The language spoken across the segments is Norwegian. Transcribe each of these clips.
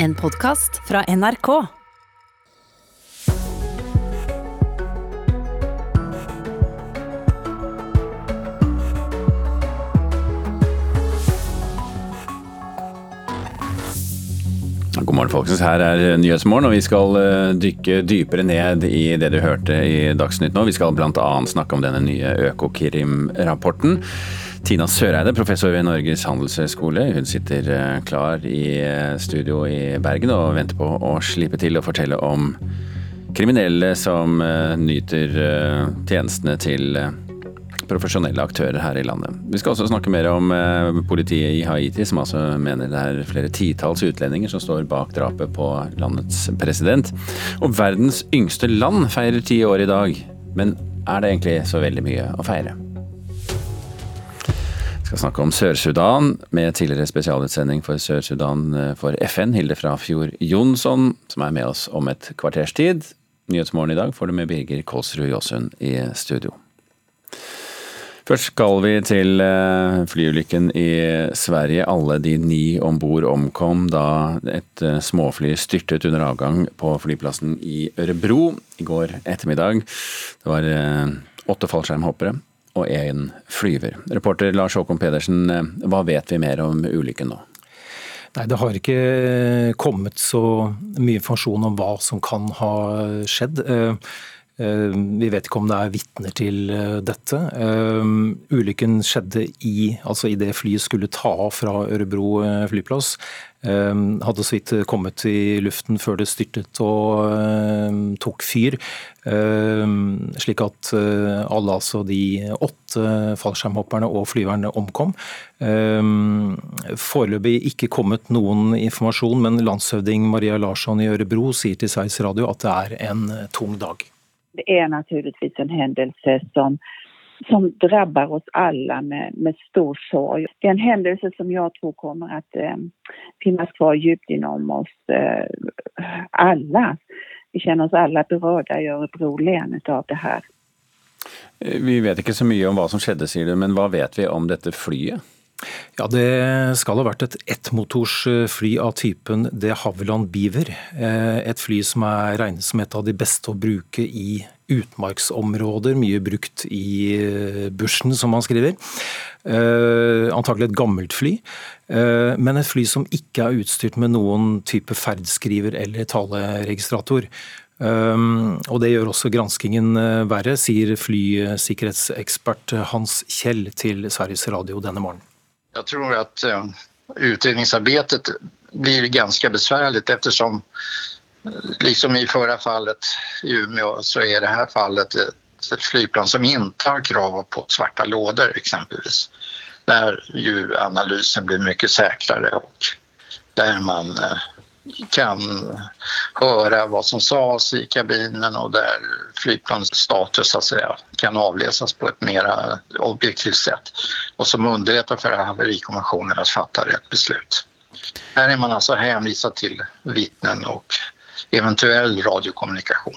En podkast fra NRK. God morgen, folkens. Her er Nyhetsmorgen, og vi skal eh, dykke dypere ned i det du hørte i Dagsnytt nå. Vi skal bl.a. snakke om denne nye Økokrim-rapporten. Tina Søreide, professor ved Norges handelshøyskole, hun sitter eh, klar i eh, studio i Bergen og venter på å slippe til å fortelle om kriminelle som nyter tjenestene til profesjonelle aktører her i landet. Vi skal også snakke mer om eh, politiet i Haiti, som altså mener det er flere titalls utlendinger som står bak drapet på landets president. Og verdens yngste land feirer ti år i dag. Men er det egentlig så veldig mye å feire? Vi skal snakke om Sør-Sudan med tidligere spesialutsending for Sør-Sudan eh, for FN, Hilde Frafjord Jonsson, som er med oss om et kvarters tid. Nyhetsmorgen i dag får du med Birger Kåsrud Jåsund i studio. Først skal vi til eh, flyulykken i Sverige. Alle de ni om bord omkom da et eh, småfly styrtet under avgang på flyplassen i Ørebro i går ettermiddag. Det var åtte fallskjermhoppere og én flyver. Reporter Lars Håkon Pedersen, hva vet vi mer om ulykken nå? Nei, Det har ikke kommet så mye informasjon om hva som kan ha skjedd. Eh, vi vet ikke om det er vitner til eh, dette. Eh, ulykken skjedde i, altså i det flyet skulle ta av fra Ørebro flyplass. Hadde så vidt kommet i luften før det styrtet og tok fyr. Slik at alle altså de åtte fallskjermhopperne og flyverne omkom. Foreløpig ikke kommet noen informasjon, men landshøvding Maria Larsson i Ørebro sier til Sveriges Radio at det er en tung dag. Det är naturligtvis en händelse som, som drabbar oss alla med, med stor sorg. Det är en händelse som jag tror kommer att eh, finnas kvar djupt inom oss eh, alla. Vi känner oss alla berörda i Örebro län av det här. Vi vet ikke så mye om hva som skjedde, sier du, men hva vet vi om dette flyet? Ja, Det skal ha vært et ettmotorsfly av typen de Havilland Beaver. Eh, et fly som er regnet som et av de beste å bruke i utmarksområder. Mye brukt i eh, bushen, som man skriver. Eh, antagelig et gammelt fly. Men et fly som ikke er utstyrt med noen type ferdskriver eller taleregistrator. Og Det gjør også granskingen verre, sier flysikkerhetsekspert Hans Kjell til Sveriges Radio denne morgenen. Jag tror att eh, utredningsarbetet blir ganska besvärligt eftersom eh, liksom i förra fallet i Umeå så är det här fallet ett flygplan som inte har krav på svarta lådor exempelvis. Där ju analysen blir mycket säkrare och där man eh, kan höra vad som sades i kabinen och där flygplanets status så säga, kan avläsas på ett mer objektivt sätt och som underlättar för haverikommissionen att fatta rätt beslut. Här är man alltså hänvisad till vittnen och eventuell radiokommunikasjon.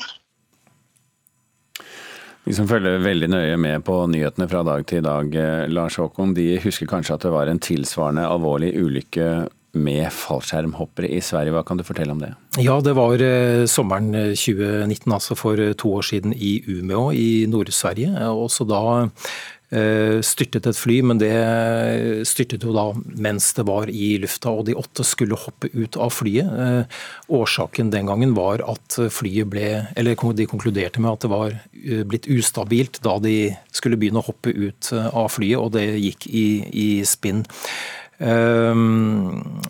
De som følger veldig nøye med på nyhetene fra dag til dag, eh, Lars Håkon, de husker kanskje at det var en tilsvarende alvorlig ulykke med fallskjermhoppere i Sverige. Hva kan du fortelle om det? Ja, Det var eh, sommeren 2019, eh, altså for eh, to år siden, i Umeå i Nord-Sverige. Også da styrtet et fly, men det styrtet jo da mens det var i lufta, og de åtte skulle hoppe ut av flyet. Årsaken den gangen var at flyet ble Eller de konkluderte med at det var blitt ustabilt da de skulle begynne å hoppe ut av flyet, og det gikk i, i spinn. Ehm,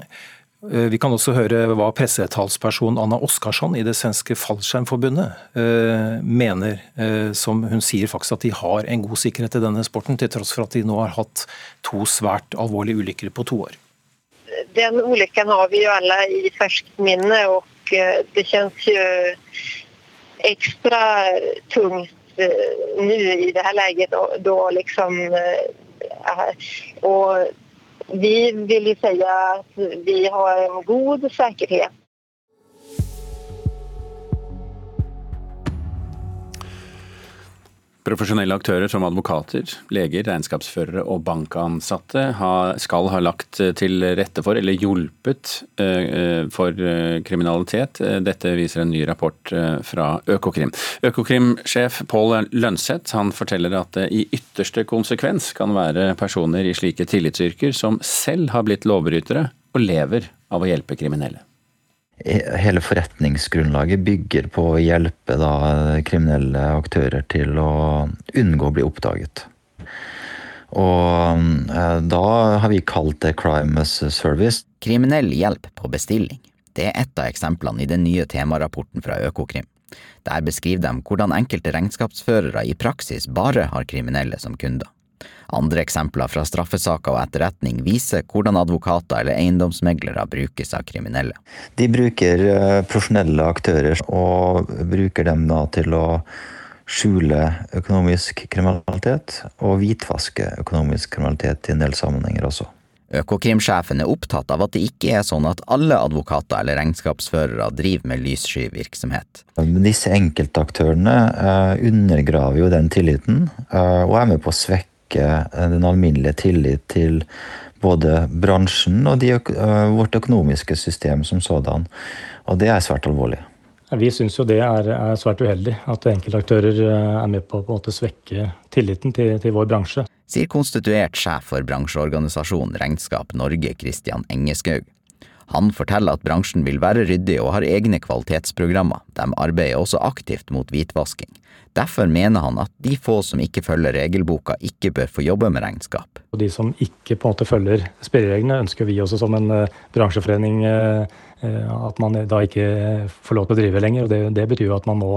eh, vi kan også høre hva pressetalsperson Anna Oskarsson i det svenske fallskjermforbundet eh, mener, eh, som hun sier faktisk at de har en god sikkerhet i denne sporten, til tross for at de nå har hatt to svært alvorlige ulykker på to år. Den ulykken har vi jo alle i ferskt minne, og det kjennes jo ekstra tungt nå i dette leget. da liksom och vi vil ju si at vi har en god sikkerhet. Profesjonelle aktører som advokater, leger, regnskapsførere og bankansatte skal ha lagt til rette for, eller hjulpet eh, for eh, kriminalitet. Dette viser en ny rapport eh, fra Økokrim. Økokrim-sjef Pål Lønseth han forteller at det i ytterste konsekvens kan være personer i slike tillitsyrker som selv har blitt lovbrytere og lever av å hjelpe kriminelle hele forretningsgrunnlaget bygger på å hjelpe da, kriminelle aktører til å unngå å bli oppdaget. Og eh, da har vi kalt det crime as service. Kriminell hjelp på bestilling. Det er ett av eksemplene i den nye temarapporten fra Økokrim. Der beskriver de hvordan enkelte regnskapsførere i praksis bare har kriminelle som kunder. Andre eksempler fra straffesaker og etterretning viser hvordan advokater eller eiendomsmeglere brukes av kriminelle. De bruker eh, profesjonelle aktører og bruker dem da til å skjule økonomisk kriminalitet og hvitvaske økonomisk kriminalitet i en del sammenhenger også. Økokrimsjefen er opptatt av at det ikke er sånn at alle advokater eller regnskapsførere driver med lyssky virksomhet. Disse enkeltaktørene eh, undergraver jo den tilliten, eh, og er med på å svekke svekke den alminnelige tillit til både bransjen og de, vårt økonomiske system som sådan. Og det er svært alvorlig. Vi syns jo det er, er, svært uheldig at enkeltaktører er med på, på å svekke tilliten til, til, vår bransje. Sier konstituert sjef for bransjeorganisasjonen Regnskap Norge, Christian Engeskaug. Han forteller at bransjen vil være ryddig og har egne kvalitetsprogrammer. De arbeider også aktivt mot hvitvasking. Derfor mener han at de få som ikke følger regelboka, ikke bør få jobbe med regnskap. Og De som ikke på en måte følger spillereglene, ønsker vi også som en uh, bransjeforening uh, at man da ikke får lov til å drive lenger. og Det, det betyr jo at man må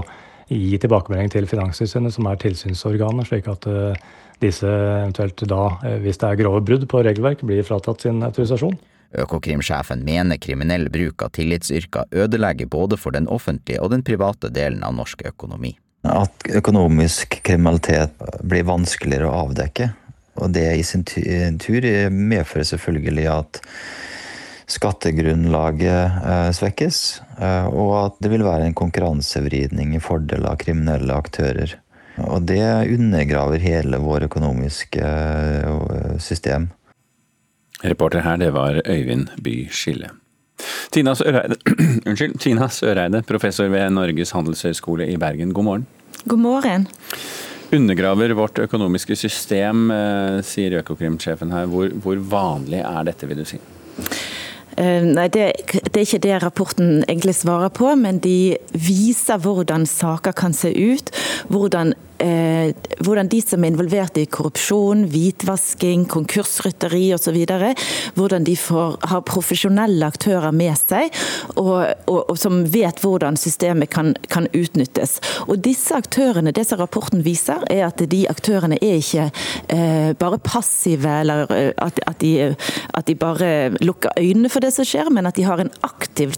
gi tilbakemelding til Finanstilsynet, som er tilsynsorganet, slik at disse eventuelt da, hvis det er grove brudd på regelverk, blir fratatt sin autorisasjon. Økokrimsjefen mener kriminell bruk av tillitsyrker ødelegger både for den offentlige og den private delen av norsk økonomi. At økonomisk kriminalitet blir vanskeligere å avdekke. Og det i sin tur medfører selvfølgelig at skattegrunnlaget eh, svekkes, eh, og at det vil være en konkurransevridning i fordel av kriminelle aktører. Og det undergraver hele vår økonomiske eh, system. Reporter her, det var Øyvind By Skille. Tina Søreide, unnskyld, Tina Søreide, professor ved Norges handelshøyskole i Bergen, god morgen. God morgen. Undergraver vårt økonomiske system, eh, sier Økokrim-sjefen her. Hvor, hvor, vanlig er dette, vil du si? Uh, nei, det, det, er ikke det rapporten egentlig svarer på, men de viser hvordan saker kan se ut. Hvordan eh, hvordan de som er involvert i korrupsjon, hvitvasking, konkursrytteri osv., hvordan de får, har profesjonelle aktører med seg, og, og, og som vet hvordan systemet kan, kan, utnyttes. Og disse aktørene, Det som rapporten viser, er at de aktørene er ikke eh, bare passive, eller eh, at, at, de, at de bare lukker øynene for det som skjer, men at de har en aktiv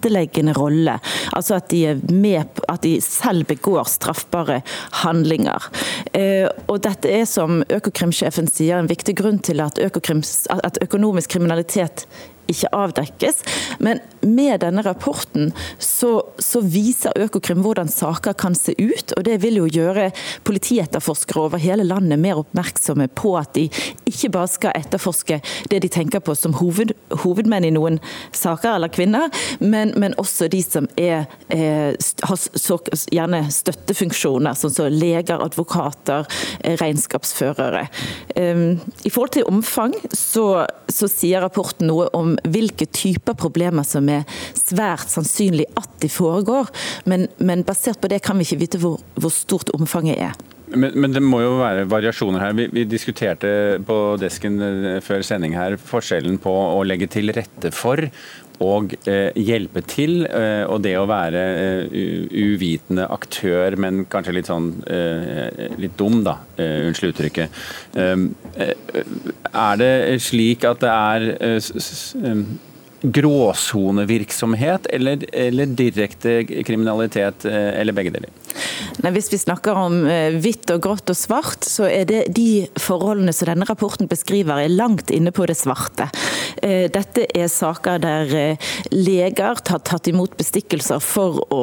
tilretteleggende rolle. Altså at de, med, at de selv begår straffbare handlinger. Eh, og dette er, som Økokrim-sjefen sier, en viktig grunn til at, at økonomisk kriminalitet ikke avdekkes. Men med denne rapporten så, så, viser Økokrim hvordan saker kan se ut. og Det vil jo gjøre politietterforskere over hele landet mer oppmerksomme på at de ikke bare skal etterforske det de tenker på som hoved, hovedmenn i noen saker, eller kvinner, men, men også de som er, er, har så, gjerne støttefunksjoner, sånn som leger, advokater, eh, regnskapsførere. Um, I forhold til omfang så, så sier rapporten noe om hvilke typer problemer som er svært sannsynlig at de foregår. Men, men basert på det kan vi ikke vite hvor, hvor stort omfanget er. Men, men, det må jo være variasjoner her. Vi, vi, diskuterte på desken eh, før sending her forskjellen på å legge til rette for og eh, hjelpe til, eh, og det å være eh, uvitende aktør, men kanskje litt sånn litt dum, da. Unnskyld uttrykket. er det slik at det er gråsonevirksomhet eller, eller direkte kriminalitet, eller begge deler? Nei, hvis vi snakker om hvitt og grått og svart, så er det de forholdene som denne rapporten beskriver, er langt inne på det svarte. Dette er saker der leger har tatt imot bestikkelser for å,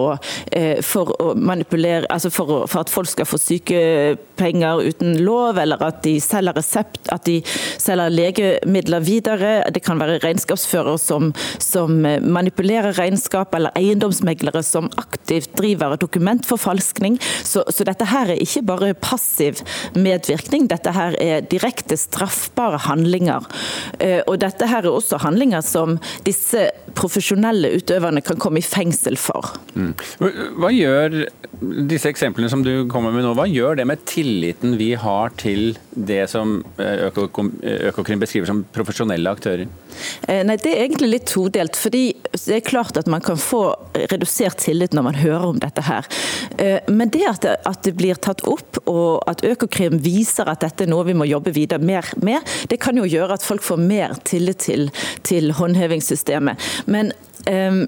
for å manipulere, altså for, for, at folk skal få sykepenger uten lov, eller at de selger resept, at de selger legemidler videre. Det kan være regnskapsfører som, som manipulerer regnskap, eller eiendomsmeglere som aktivt driver dokumentforfalskning. Så, så dette her er ikke bare passiv medvirkning, dette her er direkte straffbare handlinger. Eh, og dette her er også handlinger som disse profesjonelle utøverne kan komme i fengsel for. Mm. Hva gjør disse eksemplene som du kommer med nå, hva gjør det med tilliten vi har til det som eh, Økokrim beskriver som profesjonelle aktører? Eh, nei, Det er egentlig litt todelt. fordi Det er klart at man kan få redusert tillit når man hører om dette her. Eh, men det at det, at det blir tatt opp, og at Økokrim viser at dette er noe vi må jobbe videre mer med, det kan jo gjøre at folk får mer tillit til, til håndhevingssystemet. Men um,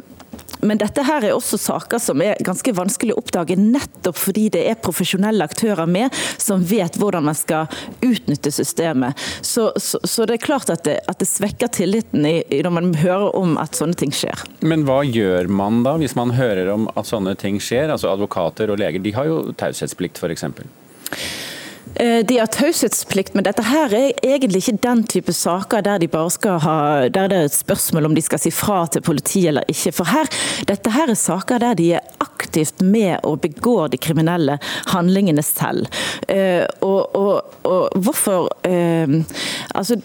men dette her er også saker som er ganske vanskelig å oppdage, nettopp fordi det er profesjonelle aktører med som vet hvordan man skal utnytte systemet. Så, så, så det er klart at det, at det svekker tilliten i, når man hører om at sånne ting skjer. Men hva gjør man da, hvis man hører om at sånne ting skjer? Altså Advokater og leger de har jo taushetsplikt f.eks. Eh, de har taushetsplikt, men dette her er egentlig ikke den type saker der de bare skal ha, der det er et spørsmål om de skal si fra til politiet eller ikke. For her, dette her er saker der de er aktivt med og begår de kriminelle handlingene selv. Uh, og, og, og, hvorfor uh, altså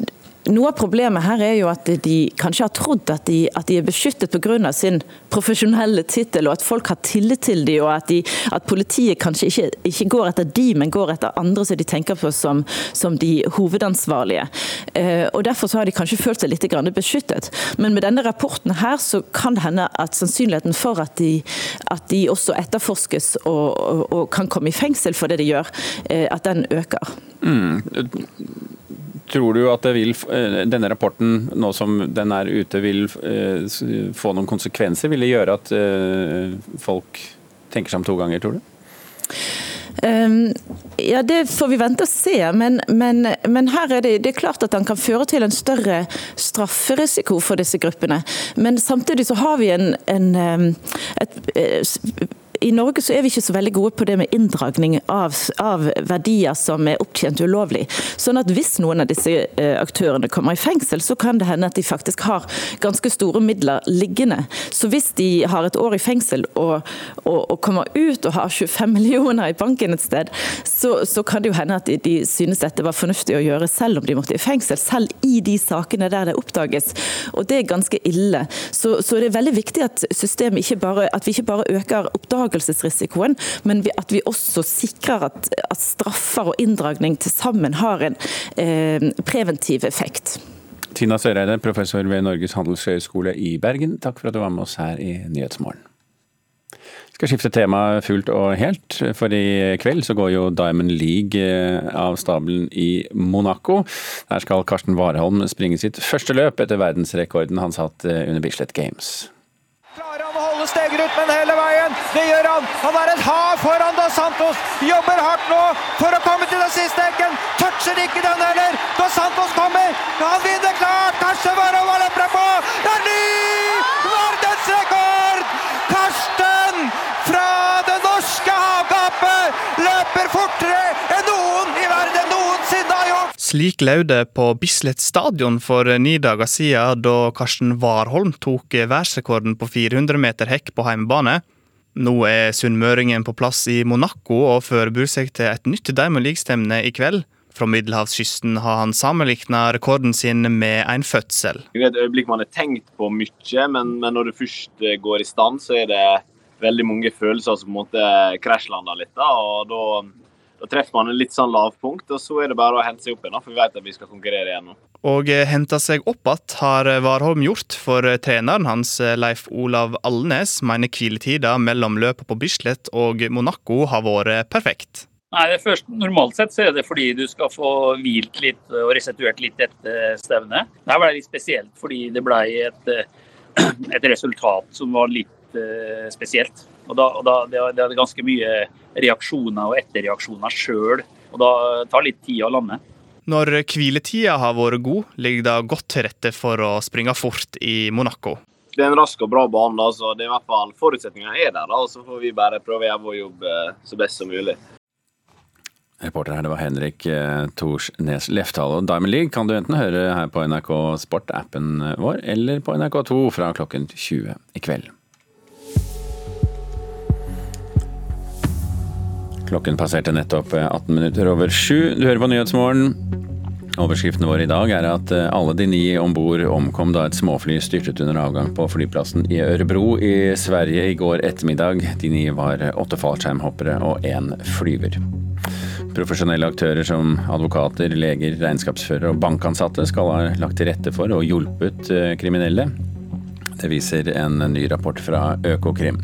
noe av problemet her er jo at de kanskje har trodd at de, at de er beskyttet pga. sin profesjonelle tittel, og at folk har tillit til dem, og at, de, at politiet kanskje ikke, ikke, går etter de, men går etter andre som de tenker på som, som de hovedansvarlige. Eh, og Derfor så har de kanskje følt seg litt beskyttet. Men med denne rapporten her så kan det hende at sannsynligheten for at de, at de også etterforskes og, og, og, kan komme i fengsel for det de gjør, eh, at den øker. Mm. Tror du at vil, eh, denne rapporten, nå som den er ute, vil eh, få noen konsekvenser? Vil det gjøre at eh, folk tenker seg om to ganger, tror du? Um, ja, Det får vi vente og se, men, men, men her er det, det, er klart at den kan føre til en større strafferisiko for disse gruppene. Men samtidig så har vi en, en et, et i Norge så er vi ikke så veldig gode på det med inndragning av, av, verdier som er opptjent ulovlig. Sånn at Hvis noen av disse eh, aktørene kommer i fengsel, så kan det hende at de faktisk har ganske store midler liggende. Så hvis de har et år i fengsel og, og, og kommer ut og har 25 millioner i banken et sted, så, så kan det jo hende at de, de, synes dette var fornuftig å gjøre selv om de måtte i fengsel. Selv i de sakene der det oppdages. Og det er ganske ille. Så, så det er veldig viktig at ikke bare, at vi ikke bare øker oppdagelsen oppdagelsesrisikoen, men at vi også sikrer at, at straffer og inndragning til sammen har en eh, preventiv effekt. Tina Søreide, professor ved Norges handelshøyskole i Bergen, takk for at du var med oss her i Nyhetsmorgen. Skal skifte tema fullt og helt, for i kveld så går jo Diamond League eh, av stabelen i Monaco. Der skal Karsten Warholm springe sitt første løp etter verdensrekorden han satt eh, under Bislett Games holde men hele veien. Det gjør han. Han er et hav foran Dos Santos. Jobber hardt nå for å komme til den siste ekken. Toucher ikke den heller. Dos Santos kommer. Han vinner klart. Kanskje Warhol var løpere på. Det er ny verdensrekord! Karsten fra det norske havgapet løper fortere enn noen i verden noensinne har gjort. Slik lød det på Bislett stadion for ni dager siden, da Karsten Warholm tok verdensrekorden på 400 meter hekk på heimebane. Nå er sunnmøringen på plass i Monaco og forbereder seg til et nytt Diamond League-stevne i kveld. Fra middelhavskysten har han sammenligna rekorden sin med en fødsel. Det er et øyeblikk man har tenkt på mye, men, men når det først går i stand, så er det veldig mange følelser som på en måte krasjlander litt. Da, og da da treffer man en litt sånn lavpunkt, og så er det bare å hente seg opp igjen. For vi vet at vi skal konkurrere igjen nå. Og hente seg opp igjen har Warholm gjort, for eh, treneren hans eh, Leif Olav Alnes mener hviletida mellom løpet på Bislett og Monaco har vært perfekt. Nei, det først, Normalt sett så er det fordi du skal få hvilt litt og restituert litt etter stevnet. Det ble litt spesielt fordi det ble et et resultat som var litt spesielt. Og da, og da det, det er ganske mye reaksjoner og etterreaksjoner sjøl, og da tar litt tid å lande. Når hviletida har vært god, ligger det godt til rette for å springe fort i Monaco. Det er en rask og bra bane, så det er i hvert fall forutsetningene er der. Da, og Så får vi bare prøve å gjøre vår jobb eh, så best som mulig. Reporter her, det var Henrik Thorsnes Torsnes Lefthal. Og Diamond League kan du enten høre her på NRK Sport-appen vår, eller på NRK2 fra klokken 20 i kveld. Klokken passerte nettopp 18 minutter over sju. Du hører på Nyhetsmorgen. Overskriften vår i dag er at eh, alle de ni om bord omkom da et småfly styrtet under avgang på flyplassen i Ørebro i Sverige i går ettermiddag. De ni var åtte fallskjermhoppere og én flyver. Profesjonelle aktører som advokater, leger, regnskapsførere og bankansatte skal ha lagt til rette for og hjulpet eh, kriminelle. Det viser en ny rapport fra Økokrim.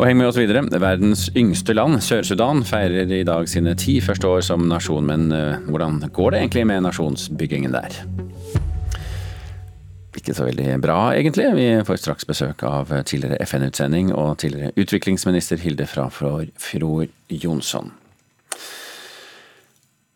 Og heng med oss videre. Verdens yngste land, Sør-Sudan, feirer i dag sine ti første år som nasjon. Men eh, hvordan går det egentlig med nasjonsbyggingen der? Ikke så veldig bra, egentlig. Vi får straks besøk av tidligere FN-utsending og tidligere utviklingsminister Hilde Frafjord Jonsson.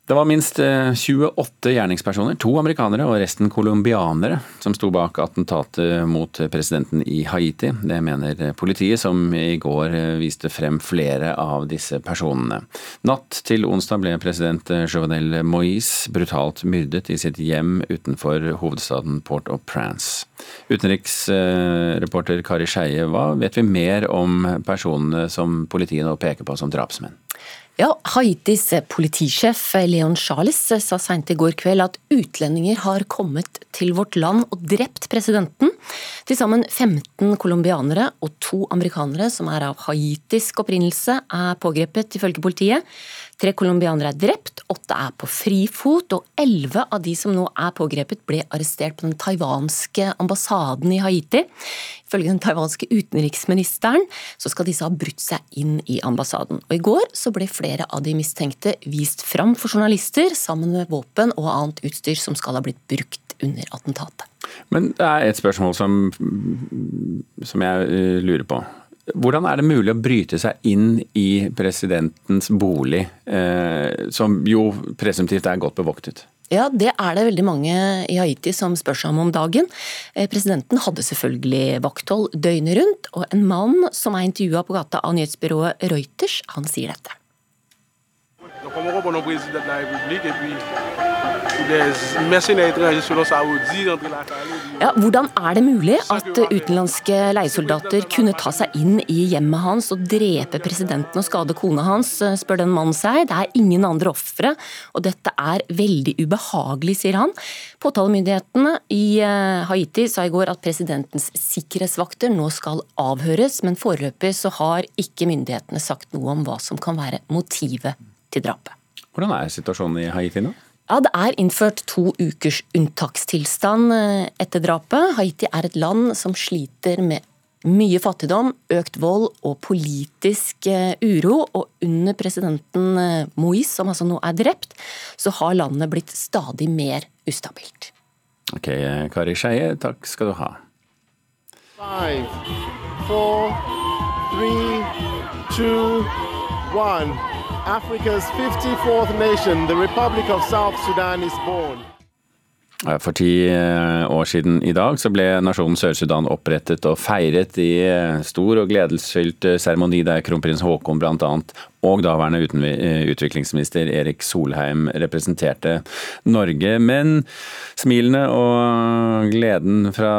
Det var minst 28 eh, gjerningspersoner, to amerikanere og resten colombianere, som sto bak attentatet mot presidenten i Haiti. Det mener politiet, som i går eh, viste frem flere av disse personene. Natt til onsdag ble president Jovenel Moise brutalt myrdet i sitt hjem utenfor hovedstaden Port-au-Prince. Utenriksreporter Kari Skeie, hva vet vi mer om personene som politiet nå peker på som drapsmenn? Ja, Haitis politisjef Leon Charles sa seint i går kveld at utlendinger har kommet til vårt land og drept presidenten. Til sammen 15 colombianere og to amerikanere som er av haitisk opprinnelse, er pågrepet, ifølge politiet. Tre colombianere er drept, åtte er på frifot, og elleve av de som nå er pågrepet, ble arrestert på den taiwanske ambassaden i Haiti. Ifølge den taiwanske utenriksministeren så skal disse ha brutt seg inn i ambassaden. Og I går så ble flere av de mistenkte vist fram for journalister sammen med våpen og annet utstyr som skal ha blitt brukt under attentatet. Men det er et spørsmål som, som jeg eh, lurer på. Hvordan er det mulig å bryte seg inn i presidentens bolig, eh, som jo presumptivt er godt bevoktet? Ja, det er det veldig mange i Haiti som spør seg om om dagen. Eh, presidenten hadde selvfølgelig vakthold døgnet rundt, og en mann som er intervjua på gata av nyhetsbyrået Reuters, han sier dette. Ja, hvordan er det mulig at utenlandske leiesoldater kunne ta seg inn i hjemmet hans og drepe presidenten og skade kona hans, spør den mannen seg. Det er ingen andre ofre, og dette er veldig ubehagelig, sier han. Påtalemyndighetene i eh, Haiti sa i går at presidentens sikkerhetsvakter nå skal avhøres, men foreløpig så har ikke myndighetene sagt noe om hva som kan være motivet til drapet. Hvordan er situasjonen i Haiti nå? Ja, Det er innført to ukers unntakstilstand eh, etter drapet. Haiti er et land som sliter med mye fattigdom, økt vold og politisk eh, uro. Og under presidenten eh, Moise, som altså nå er drept, så har landet blitt stadig mer ustabilt. Ok, Kari Skeie, takk skal du ha. Five, four, three, two, one. Africa's 54th nation, the Republic of South Sudan, is born. For ti eh, år siden i dag så ble nasjonen Sør-Sudan opprettet og feiret i eh, stor og gledesfylt eh, seremoni der kronprins Haakon bl.a og daværende eh, utviklingsminister Erik Solheim representerte Norge. Men smilene og gleden fra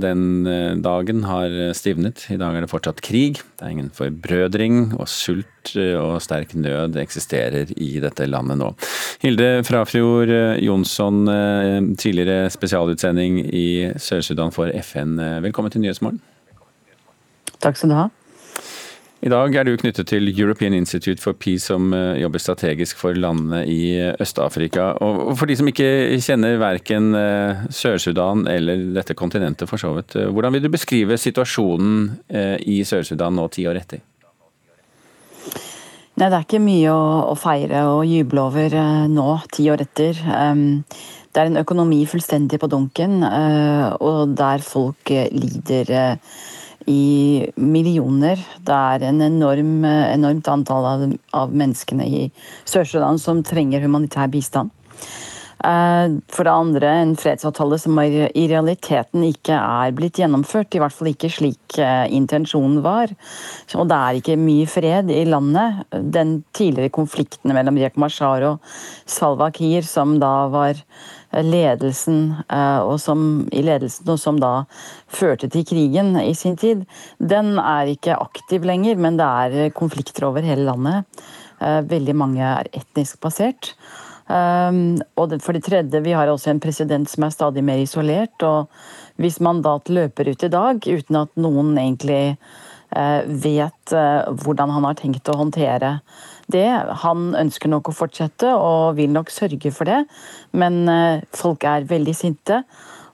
den eh, dagen har stivnet. I dag er det fortsatt krig. Det er ingen forbrødring, og sult eh, og sterk nød eksisterer i dette landet nå. Hilde Frafjord Jonsson, tidligere spesialutsending i Sør-Sudan for FN. Velkommen til Nyhetsmorgen. Takk skal du ha. I dag er du knyttet til European Institute for Peace, som eh, jobber strategisk for landene i eh, Øst-Afrika. Og For de som ikke kjenner verken eh, Sør-Sudan eller dette kontinentet for så vidt, hvordan vil du beskrive situasjonen i Sør-Sudan nå ti år etter? Nei, Det er ikke mye å, feire og juble over nå, ti år etter. Um, det er en økonomi fullstendig på dunken, og der folk lider i millioner. Det er en enorm, enormt antall av, av menneskene i Sør-Sudan som trenger humanitær bistand. Eh, for det andre en fredsavtale som i realiteten ikke er blitt gjennomført. I hvert fall ikke slik eh, intensjonen var. Og det er ikke mye fred i landet. Den tidligere konflikten mellom Riek Mashar og Salwa Kiir, som da var ledelsen, eh, og som, i ledelsen, og som da førte til krigen i sin tid, den er ikke aktiv lenger, men det er konflikter over hele landet. Veldig mange er etnisk basert. Og for det tredje, vi har også en president som er stadig mer isolert. Og hvis mandat løper ut i dag uten at noen egentlig vet hvordan han har tenkt å håndtere det Han ønsker nok å fortsette og vil nok sørge for det, men uh, folk er veldig sinte.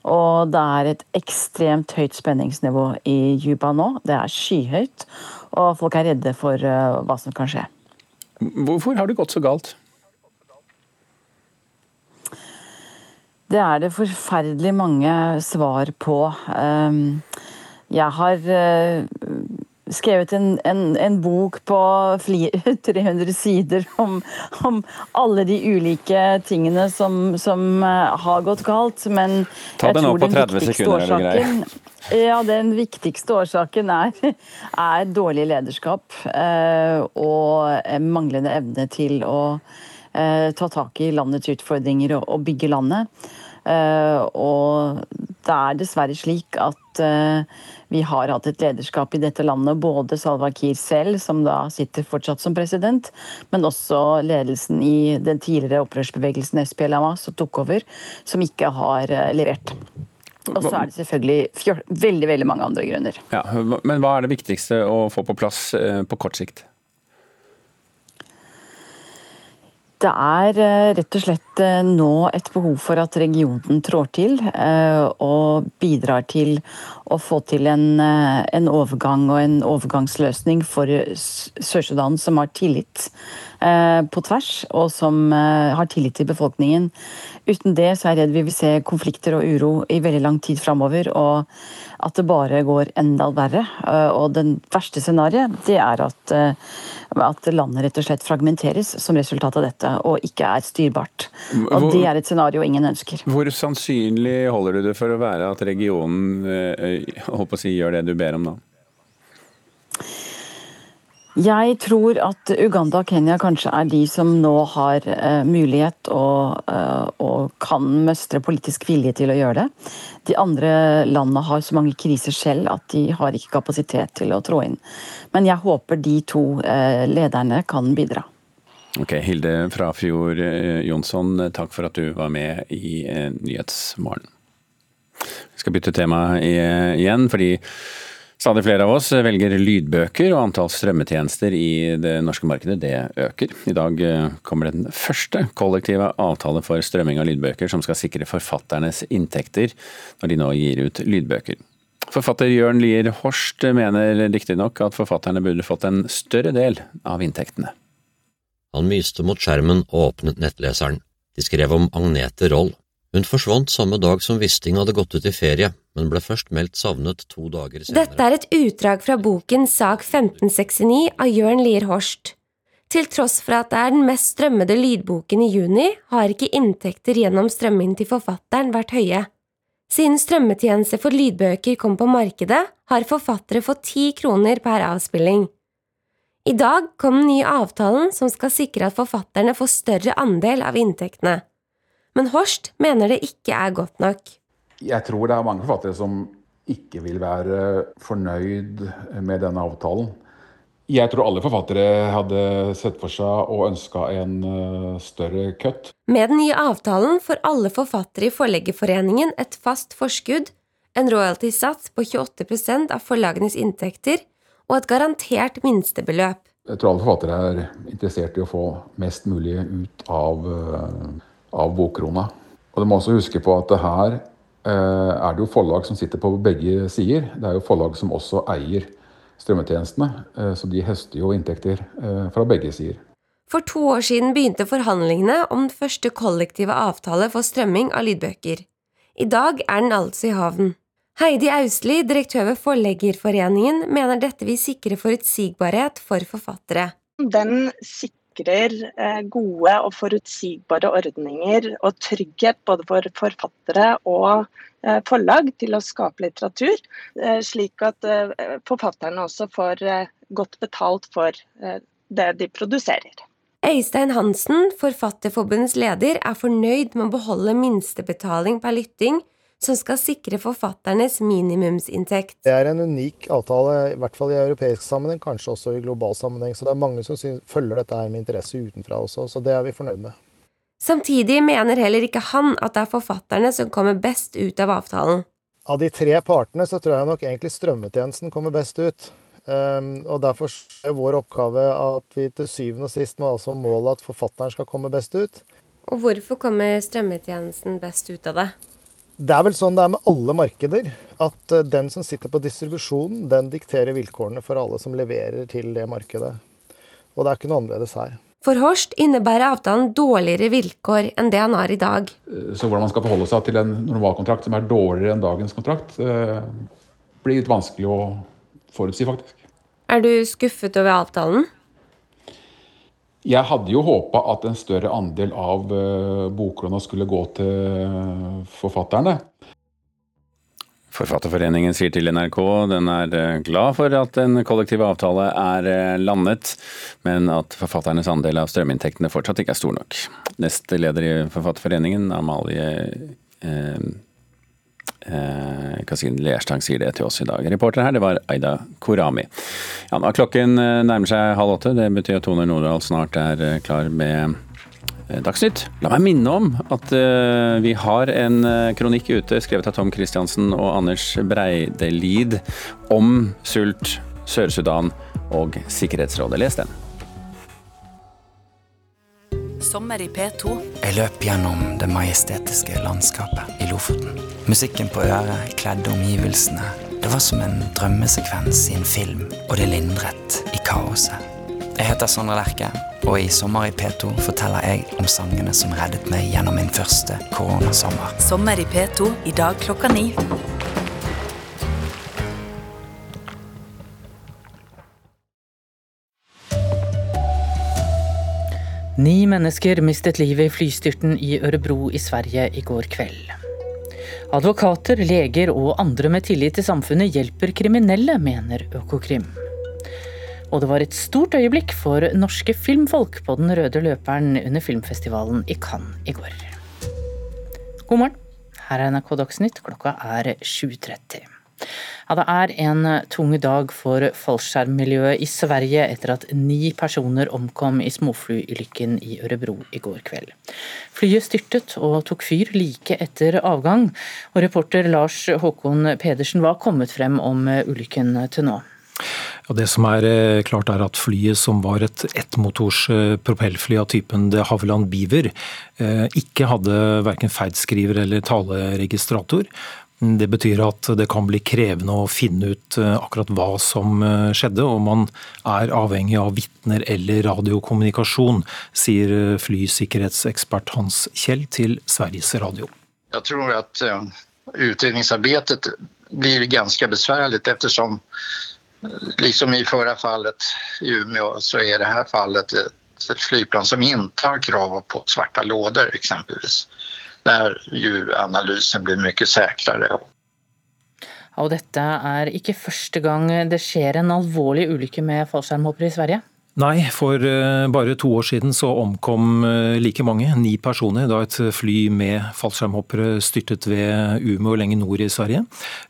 Og det er et ekstremt høyt spenningsnivå i Juba nå. Det er skyhøyt. Og folk er redde for hva som kan skje. Hvorfor har det gått så galt? Det er det forferdelig mange svar på. Ehm, jeg har eh, skrevet en, en, en bok på 300 sider om, om, alle de ulike tingene som, som eh, har gått galt, men Ta det nå på 30 sekunder, er det greit? Ja, Den viktigste årsaken er, er dårlig lederskap eh, og manglende evne til å Eh, ta tak i landets utfordringer og bygge landet. Eh, og det er dessverre slik at eh, vi har hatt et lederskap i dette landet, både Salwa Kiir selv, som da sitter fortsatt som president, men også ledelsen i den tidligere opprørsbevegelsen SPLMA, som tok over, som ikke har levert. Og så er det selvfølgelig veldig veldig mange andre grunner. Ja, men hva er det viktigste å få på plass på kort sikt? Det er eh, rett og slett eh, nå et behov for at regionen trår til eh, og bidrar til å få til en, en overgang og en overgangsløsning for Sør-Sudan, som har tillit på tvers, og som har tillit til befolkningen. Uten det så er jeg redd vi vil se konflikter og uro i veldig lang tid framover. Og at det bare går enda verre. Og den verste scenarioet, det er at at landet rett og slett fragmenteres som resultat av dette, og ikke er styrbart. Og hvor, Det er et scenario ingen ønsker. Hvor sannsynlig holder du det for å være at regionen eh, å si, gjør det du ber om da? Jeg tror at Uganda og Kenya kanskje er de som nå har uh, mulighet og, uh, og, kan møstre politisk vilje til å gjøre det. De andre landene har så mange kriser selv at de har ikke kapasitet til å trå inn. Men jeg håper de to uh, lederne kan bidra. Ok, Hilde Frafjord Jonsson, takk for at du var med i Nyhetsmorgen. Vi skal bytte tema igjen, fordi Stadig flere av oss velger lydbøker, og antall strømmetjenester i det norske markedet det øker. I dag eh, kommer den første kollektive avtale for strømming av lydbøker som skal sikre forfatternes inntekter når de nå gir ut lydbøker. Forfatter Jørn Lier Horst mener riktignok at forfatterne burde fått en større del av inntektene. Han myste mot skjermen og åpnet nettleseren. De skrev om Agnete Roll. Hun forsvant samme dag som Wisting hadde gått ut i ferie, men ble først meldt savnet to dager senere. Dette er et utdrag fra boken Sak 1569 av Jørn Lier Horst. Til tross for at det er den mest strømmede lydboken i juni, har ikke inntekter gjennom strømming til forfatteren vært høye. Siden strømmetjeneste for lydbøker kom på markedet, har forfattere fått ti kroner per avspilling. I dag kom den nye avtalen som skal sikre at forfatterne får større andel av inntektene men Horst mener det ikke er godt nok. Jeg tror det er mange forfattere som ikke vil være fornøyd med denne avtalen. Jeg tror alle forfattere hadde sett for seg og ønska en eh, større kutt. Med den nye avtalen får alle forfattere i Forleggerforeningen et fast forskudd, en royalty-sats på 28% av forlagenes inntekter og et garantert minstebeløp. Jeg tror alle forfattere er interessert i å få mest mulig ut av eh, av bokkrona. Og Du må også huske på at det her eh, er det jo forlag som sitter på begge sider. Det er jo forlag som også eier strømmetjenestene, eh, så de høster jo inntekter eh, fra begge sider. For to år siden begynte forhandlingene om den første kollektive avtale for strømming av lydbøker. I dag er den altså i havn. Heidi Austli, direktør ved Forleggerforeningen, mener dette vil sikre forutsigbarhet for forfattere. Den sikrer eh, gode og forutsigbare ordninger og trygghet både for forfattere og eh, forlag til å skape litteratur, eh, slik at forfatterne også får godt betalt for det de produserer. Øystein Hansen, Forfatterforbundets leder, er fornøyd med å beholde minstebetaling per lytting, som skal sikre forfatternes minimumsinntekt. Det er en unik avtale, i hvert fall i europeisk sammenheng, kanskje også i global sammenheng. Så det er mange som følger dette her med interesse utenfra også, så det er vi fornøyd med. Samtidig mener heller ikke han at det er forfatterne som kommer best ut av avtalen. Av de tre partene så tror jeg nok egentlig strømmetjenesten kommer best ut. Um, og Derfor er vår oppgave at vi til syvende og sist må altså måle at forfatteren skal komme best ut. Og Hvorfor kommer strømmetjenesten best ut av det? Det er vel sånn det er med alle markeder. At uh, den som sitter på distribusjonen, den dikterer vilkårene for alle som leverer til det markedet. Og det er ikke noe annerledes her. For Horst innebærer avtalen dårligere vilkår enn det han har i dag. Så hvordan man skal forholde seg til en normalkontrakt som er dårligere enn dagens kontrakt, uh, blir litt vanskelig å forutsi, faktisk. Er du skuffet over avtalen? Jeg hadde jo håpa at en større andel av uh, boklåna skulle gå til forfatterne. Forfatterforeningen sier til NRK den er eh, glad for at en kollektiv avtale er eh, landet, men at forfatternes andel av strøminntektene fortsatt ikke er stor nok. Neste leder i Forfatterforeningen, Amalie eh, Eh, Kasin Lerstang sier det til oss i dag. Reporter her, det var Aida Korami. Ja, nå Klokken eh, nærmer seg halv åtte. Det betyr at Tone Nordahl snart er eh, klar med Dagsnytt. La meg minne om at vi har en kronikk ute skrevet av Tom Christiansen og Anders Breidelid om sult, Sør-Sudan og Sikkerhetsrådet. Les den. Sommer i P2. Jeg løp gjennom det majestetiske landskapet i Lofoten. Musikken på øret kledde omgivelsene. Det var som en drømmesekvens i en film, og det lindret i kaoset. Jeg heter Sondre Lerche, og i Sommer i P2 forteller jeg om sangene som reddet meg gjennom min første koronasommer. Sommer i P2 i dag klokka ni. Ni mennesker mistet livet i flystyrten i Ørebro i Sverige i går kveld. Advokater, leger og andre med tillit til samfunnet hjelper kriminelle, mener Økokrim. Og det var et stort øyeblikk for norske filmfolk på den røde løperen under filmfestivalen i Cannes i går. God morgen. Her er NRK Dagsnytt. Klokka er 7.30. Ja, det er en tung dag for fallskjermmiljøet i Sverige etter at ni personer omkom i småflyulykken i Ørebro i går kveld. Flyet styrtet og tok fyr like etter avgang. Og reporter Lars Håkon Pedersen, hva har kommet frem om ulykken til nå? Ja, det som er eh, klart er at Flyet, som var et ettmotors eh, propellfly av typen de Havilland Beaver, eh, ikke hadde verken feidskriver eller taleregistrator. Det betyr at det kan bli krevende å finne ut eh, akkurat hva som eh, skjedde, og man er avhengig av vitner eller radiokommunikasjon, sier eh, flysikkerhetsekspert Hans Kjell til Sveriges Radio. Jeg tror at utredningsarbeidet blir ganske besværlig, ettersom liksom i forrige fallet i Umeå, så er det her fallet et flyplan som ikke har krav på svarte låder, eksempelvis jo analysen blir mye sikrere. Og dette er ikke første gang det skjer en alvorlig ulykke med fallskjermhoppere i Sverige? Nei, for eh, bare to år siden så omkom eh, like mange, ni personer, da et fly med fallskjermhoppere styrtet ved Umeå lenger nord i Sverige.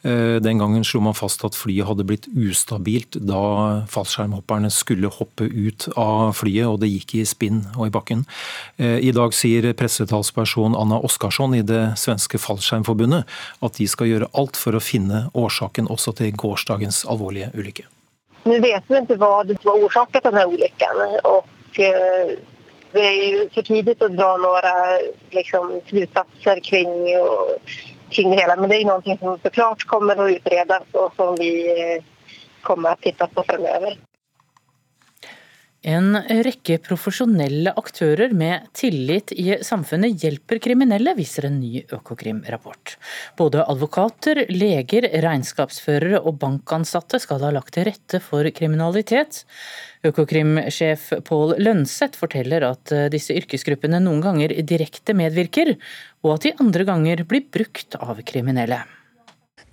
Eh, den gangen slo man fast at flyet hadde blitt ustabilt da fallskjermhopperne skulle hoppe ut av flyet, og det gikk i spinn og i bakken. I dag sier pressetalsperson Anna Oskarsson i det svenske fallskjermforbundet at de skal gjøre alt for å finne årsaken også til gårsdagens alvorlige ulykke. Nu vet vi inte vad som har orsakat den här olyckan och eh, det är ju för tidigt att dra några liksom, slutsatser kring, och, kring det hela. Men det är någonting som såklart kommer att utredas och som vi eh, kommer att titta på framöver. En rekke profesjonelle aktører med tillit i samfunnet hjelper kriminelle, viser en ny Økokrim-rapport. Både advokater, leger, regnskapsførere og bankansatte skal ha lagt til rette for kriminalitet. Økokrim-sjef Pål Lønseth forteller at disse yrkesgruppene noen ganger direkte medvirker, og at de andre ganger blir brukt av kriminelle.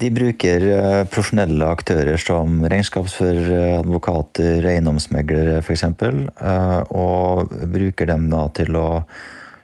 De bruker eh, profesjonelle aktører som regnskapsførere, advokater, eiendomsmeglere f.eks. Eh, og bruker dem da til å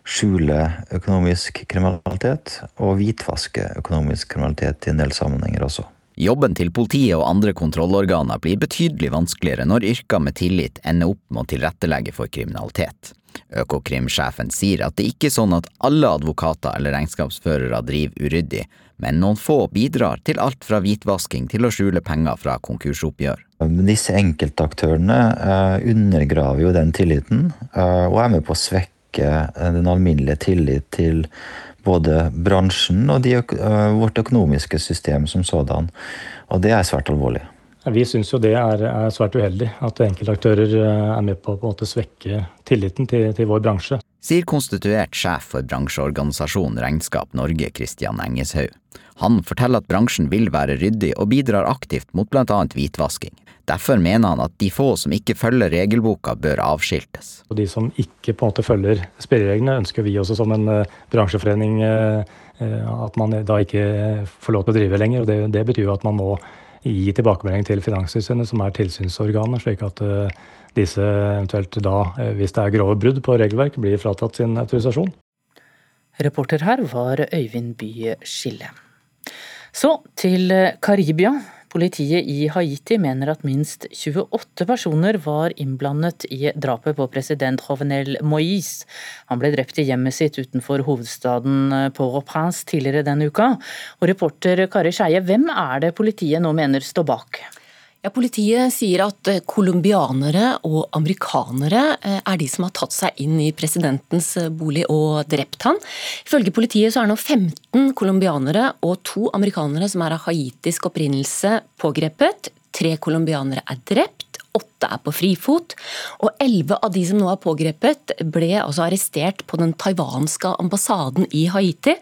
skjule økonomisk kriminalitet og hvitvaske økonomisk kriminalitet i en del sammenhenger også. Jobben til politiet og andre kontrollorganer blir betydelig vanskeligere når yrker med tillit ender opp med å tilrettelegge for kriminalitet. Økokrim-sjefen sier at det ikke er sånn at alle advokater eller regnskapsførere driver uryddig, men noen få bidrar til alt fra hvitvasking til å skjule penger fra konkursoppgjør. Disse enkeltaktørene eh, undergraver jo den tilliten, eh, og er med på å svekke eh, den alminnelige tillit til både bransjen og de, vårt økonomiske system som sådan. Og det er svært alvorlig. Vi syns jo det er, er, svært uheldig, at enkeltaktører er med på å svekke tilliten til, til vår bransje sier konstituert sjef for bransjeorganisasjonen Regnskap Norge, Kristian Engeshaug. Han forteller at bransjen vil være ryddig og bidrar aktivt mot bl.a. hvitvasking. Derfor mener han at de få som ikke følger regelboka, bør avskiltes. De som ikke på en måte følger spillereglene, ønsker vi også som en uh, bransjeforening uh, at man da ikke får lov til å drive lenger. og Det, det betyr jo at man må gi tilbakemelding til Finanstilsynet, som er tilsynsorganet, slik at disse eventuelt da, eh, hvis det er grove brudd på regelverk, blir fratatt sin autorisasjon. Reporter her var Øyvind By Skille. Så til Karibia. Politiet i Haiti mener at minst 28 personer var innblandet i drapet på president Jovenel Moïse. Han ble drept i hjemmet sitt utenfor hovedstaden Port-au-Prince tidligere denne uka. Og reporter Kari Skeie, hvem er det politiet nå mener står bak? Ja, Politiet sier at eh, colombianere og amerikanere eh, er de som har tatt seg inn i presidentens eh, bolig og drept han. Ifølge politiet så er nå 15 colombianere og to amerikanere som er av haitisk opprinnelse pågrepet. Tre colombianere er drept åtte er på frifot, og elleve av de som nå er pågrepet, ble altså arrestert på den taiwanske ambassaden i Haiti.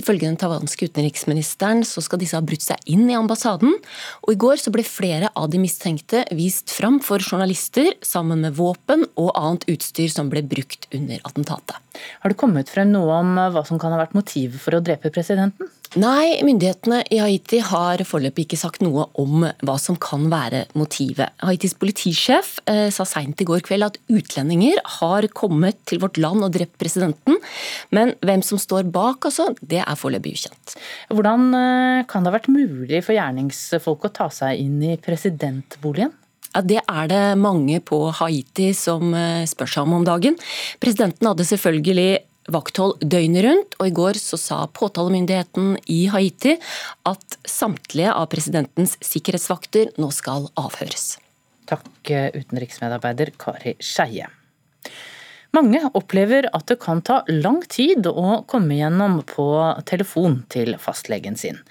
Ifølge den taiwanske utenriksministeren så skal disse ha brutt seg inn i ambassaden. Og i går så ble flere av de mistenkte vist fram for journalister sammen med våpen og annet utstyr som ble brukt under attentatet. Har det kommet frem noe om hva som kan ha vært motivet for å drepe presidenten? Nei, myndighetene i Haiti har foreløpig ikke sagt noe om hva som kan være motivet. Haitis politisjef eh, sa seint i går kveld at utlendinger har kommet til vårt land og drept presidenten, men hvem som står bak, altså, det er foreløpig ukjent. Hvordan eh, kan det ha vært mulig for gjerningsfolk å ta seg inn i presidentboligen? Ja, Det er det mange på Haiti som eh, spør seg om om dagen. Presidenten hadde selvfølgelig vakthold døgnet rundt, og i går så sa påtalemyndigheten i Haiti at samtlige av presidentens sikkerhetsvakter nå skal avhøres. Takk, utenriksmedarbeider Kari Skeie. Mange opplever at det kan ta lang tid å komme gjennom på telefon til fastlegen sin.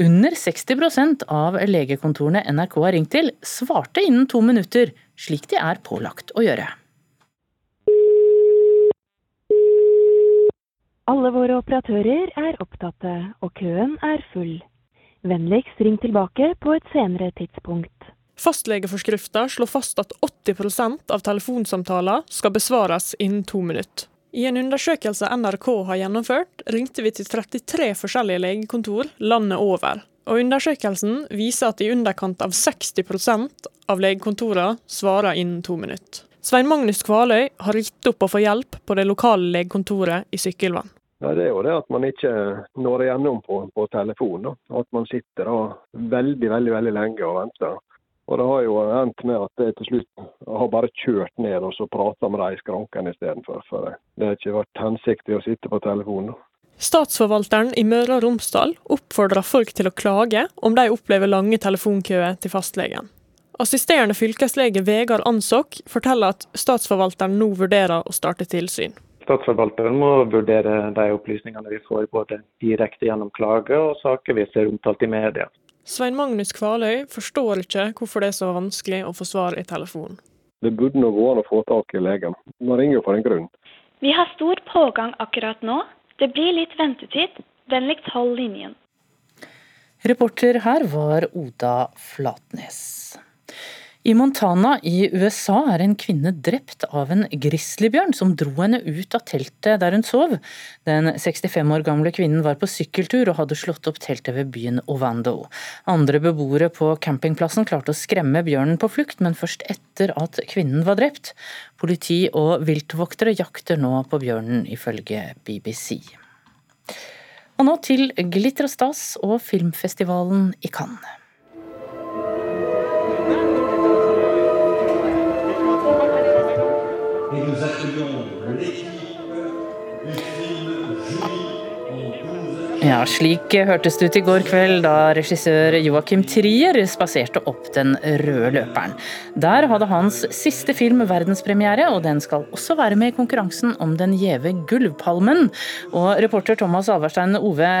Under 60% av legekontorene NRK har ringt til, svarte innen to minutter, slik de er pålagt å gjøre. Alle våre operatører er opptatte, og køen er full. Vennligst ring tilbake på et senere tidspunkt. Fastlegeforskrifta slår fast at 80% av telefonsamtaler skal besvares innen to minutter. I en undersøkelse NRK har gjennomført, ringte vi til 33 forskjellige legekontor landet over. Og Undersøkelsen viser at i underkant av 60 av legekontorene svarer innen to minutter. Svein Magnus Kvaløy har gitt opp å få hjelp på det lokale legekontoret i Sykkylven. Det er jo det at man ikke når igjennom på, på telefon. Da. At man sitter da veldig veldig, veldig lenge og venter. Og Det har jo endt med at jeg til slutt har bare kjørt ned og så prata med de i skranken istedenfor. For det har ikke vært hensiktig å sitte på telefonen. Statsforvalteren i Møre og Romsdal oppfordrer folk til å klage om de opplever lange telefonkøer til fastlegen. Assisterende fylkeslege Vegard Ansok forteller at statsforvalteren nå vurderer å starte tilsyn. Statsforvalteren må vurdere de opplysningene vi får både direkte gjennom klage og saker vi ser omtalt i media. Svein Magnus Kvaløy forstår ikke hvorfor det er så vanskelig å få svar i telefonen. Det burde nå gå an å få tak i legen. Man ringer jo for en grunn. Vi har stor pågang akkurat nå. Det blir litt ventetid. Vennligst hold linjen. Reporter her var Oda Flatnes. I Montana i USA er en kvinne drept av en grizzlybjørn som dro henne ut av teltet der hun sov. Den 65 år gamle kvinnen var på sykkeltur og hadde slått opp teltet ved byen Ovando. Andre beboere på campingplassen klarte å skremme bjørnen på flukt, men først etter at kvinnen var drept. Politi og viltvoktere jakter nå på bjørnen, ifølge BBC. Og nå til glitter og stas og filmfestivalen i Cannes. Et nous accueillons l'équipe du film Julie Ja, slik hørtes det ut i går kveld da regissør Joakim Trier spaserte opp den røde løperen. Der hadde hans siste film verdenspremiere, og den skal også være med i konkurransen om den gjeve Gullpalmen. Og reporter Thomas Alverstein Ove,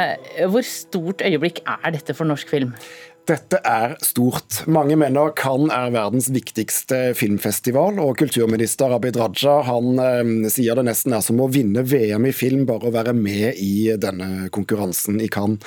hvor stort øyeblikk er dette for norsk film? Dette er stort. Mange mener Cannes er verdens viktigste filmfestival, og kulturminister Abid Raja han eh, sier det nesten er som å vinne VM i film, bare å være med i denne konkurransen i Cannes.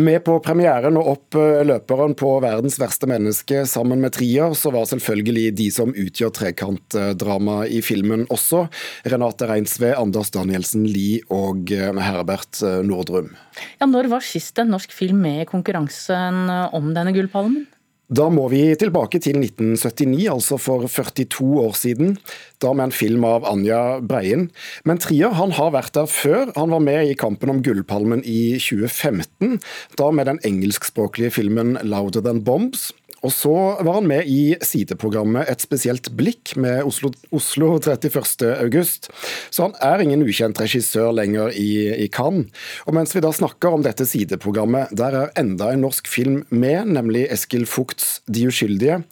Med på premieren og opp eh, løperen på 'Verdens verste menneske' sammen med Trier, så var selvfølgelig de som utgjør trekantdrama i filmen også. Renate Reinsve, Anders Danielsen Lie og eh, Herbert eh, Nordrum. Ja, når var sist en norsk film med i konkurransen om denne gullpalmen? Da må vi tilbake til 1979, altså for 42 år siden. Da med en film av Anja Breien. Men Trier han har vært der før. Han var med i kampen om Gullpalmen i 2015. Da med den engelskspråklige filmen 'Louder Than Bombs'. Og så var han med i sideprogrammet Et spesielt blikk med Oslo, Oslo 31. august. Så han er ingen ukjent regissør lenger i, i Cannes. Og mens vi da snakker om dette sideprogrammet, der er enda en norsk film med, nemlig Eskil Fugts De uskyldige.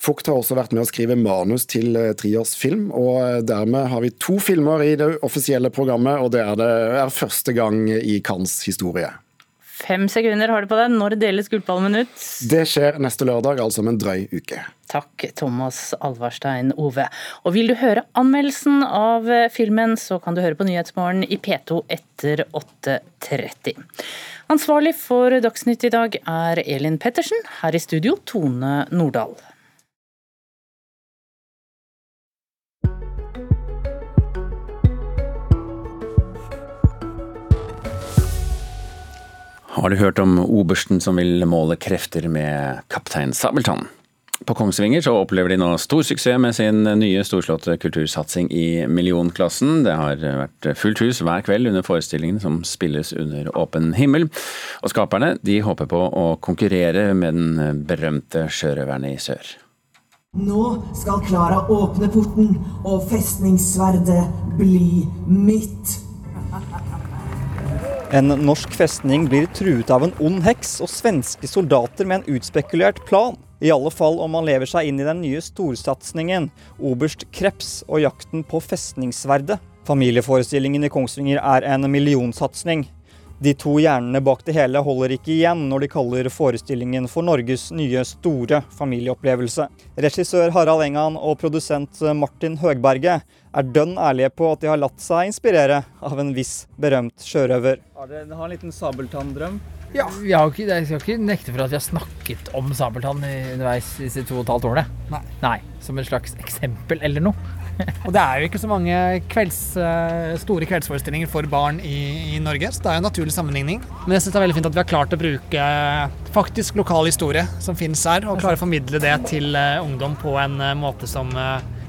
Fugt har også vært med å skrive manus til eh, Triers film, og eh, dermed har vi to filmer i det offisielle programmet, og det er, det er første gang i Cannes historie. Fem sekunder har du på deg. Når deles Gullpalmen ut? Det skjer neste lørdag, altså om en drøy uke. Takk, Thomas Alvarstein Ove. Og vil du høre anmeldelsen av filmen, så kan du høre på Nyhetsmorgen i P2 etter 8.30. Ansvarlig for Dagsnytt i dag er Elin Pettersen. Her i studio Tone Nordahl. Har du hørt om obersten som vil måle krefter med kaptein Sabeltann? På Kongsvinger så opplever de nå stor suksess med sin nye storslåtte kultursatsing i millionklassen. Det har vært fullt hus hver kveld under forestillingen som spilles under åpen himmel. Og skaperne de håper på å konkurrere med den berømte sjørøverne i sør. Nå skal Klara åpne porten, og festningssverdet bli mitt. En norsk festning blir truet av en ond heks og svenske soldater med en utspekulert plan. I alle fall om man lever seg inn i den nye storsatsingen, oberst Kreps og jakten på festningssverdet. Familieforestillingen i Kongsvinger er en millionsatsing. De to hjernene bak det hele holder ikke igjen når de kaller forestillingen for Norges nye store familieopplevelse. Regissør Harald Engan og produsent Martin Høgberget er dønn ærlige på at de har latt seg inspirere av en viss berømt sjørøver. Har dere en liten sabeltanndrøm? Ja, vi har ikke, jeg skal ikke nekte for at vi har snakket om sabeltann underveis disse to og et halvt årene. Nei. Nei. Som et slags eksempel eller noe. og det er jo ikke så mange kvelds, eh, store kveldsforestillinger for barn i, i, Norge, så det er jo en naturlig sammenligning. Men jeg syns det er veldig fint at vi har klart å bruke faktisk lokal historie som finnes her, og klare å formidle det til uh, ungdom på en måte som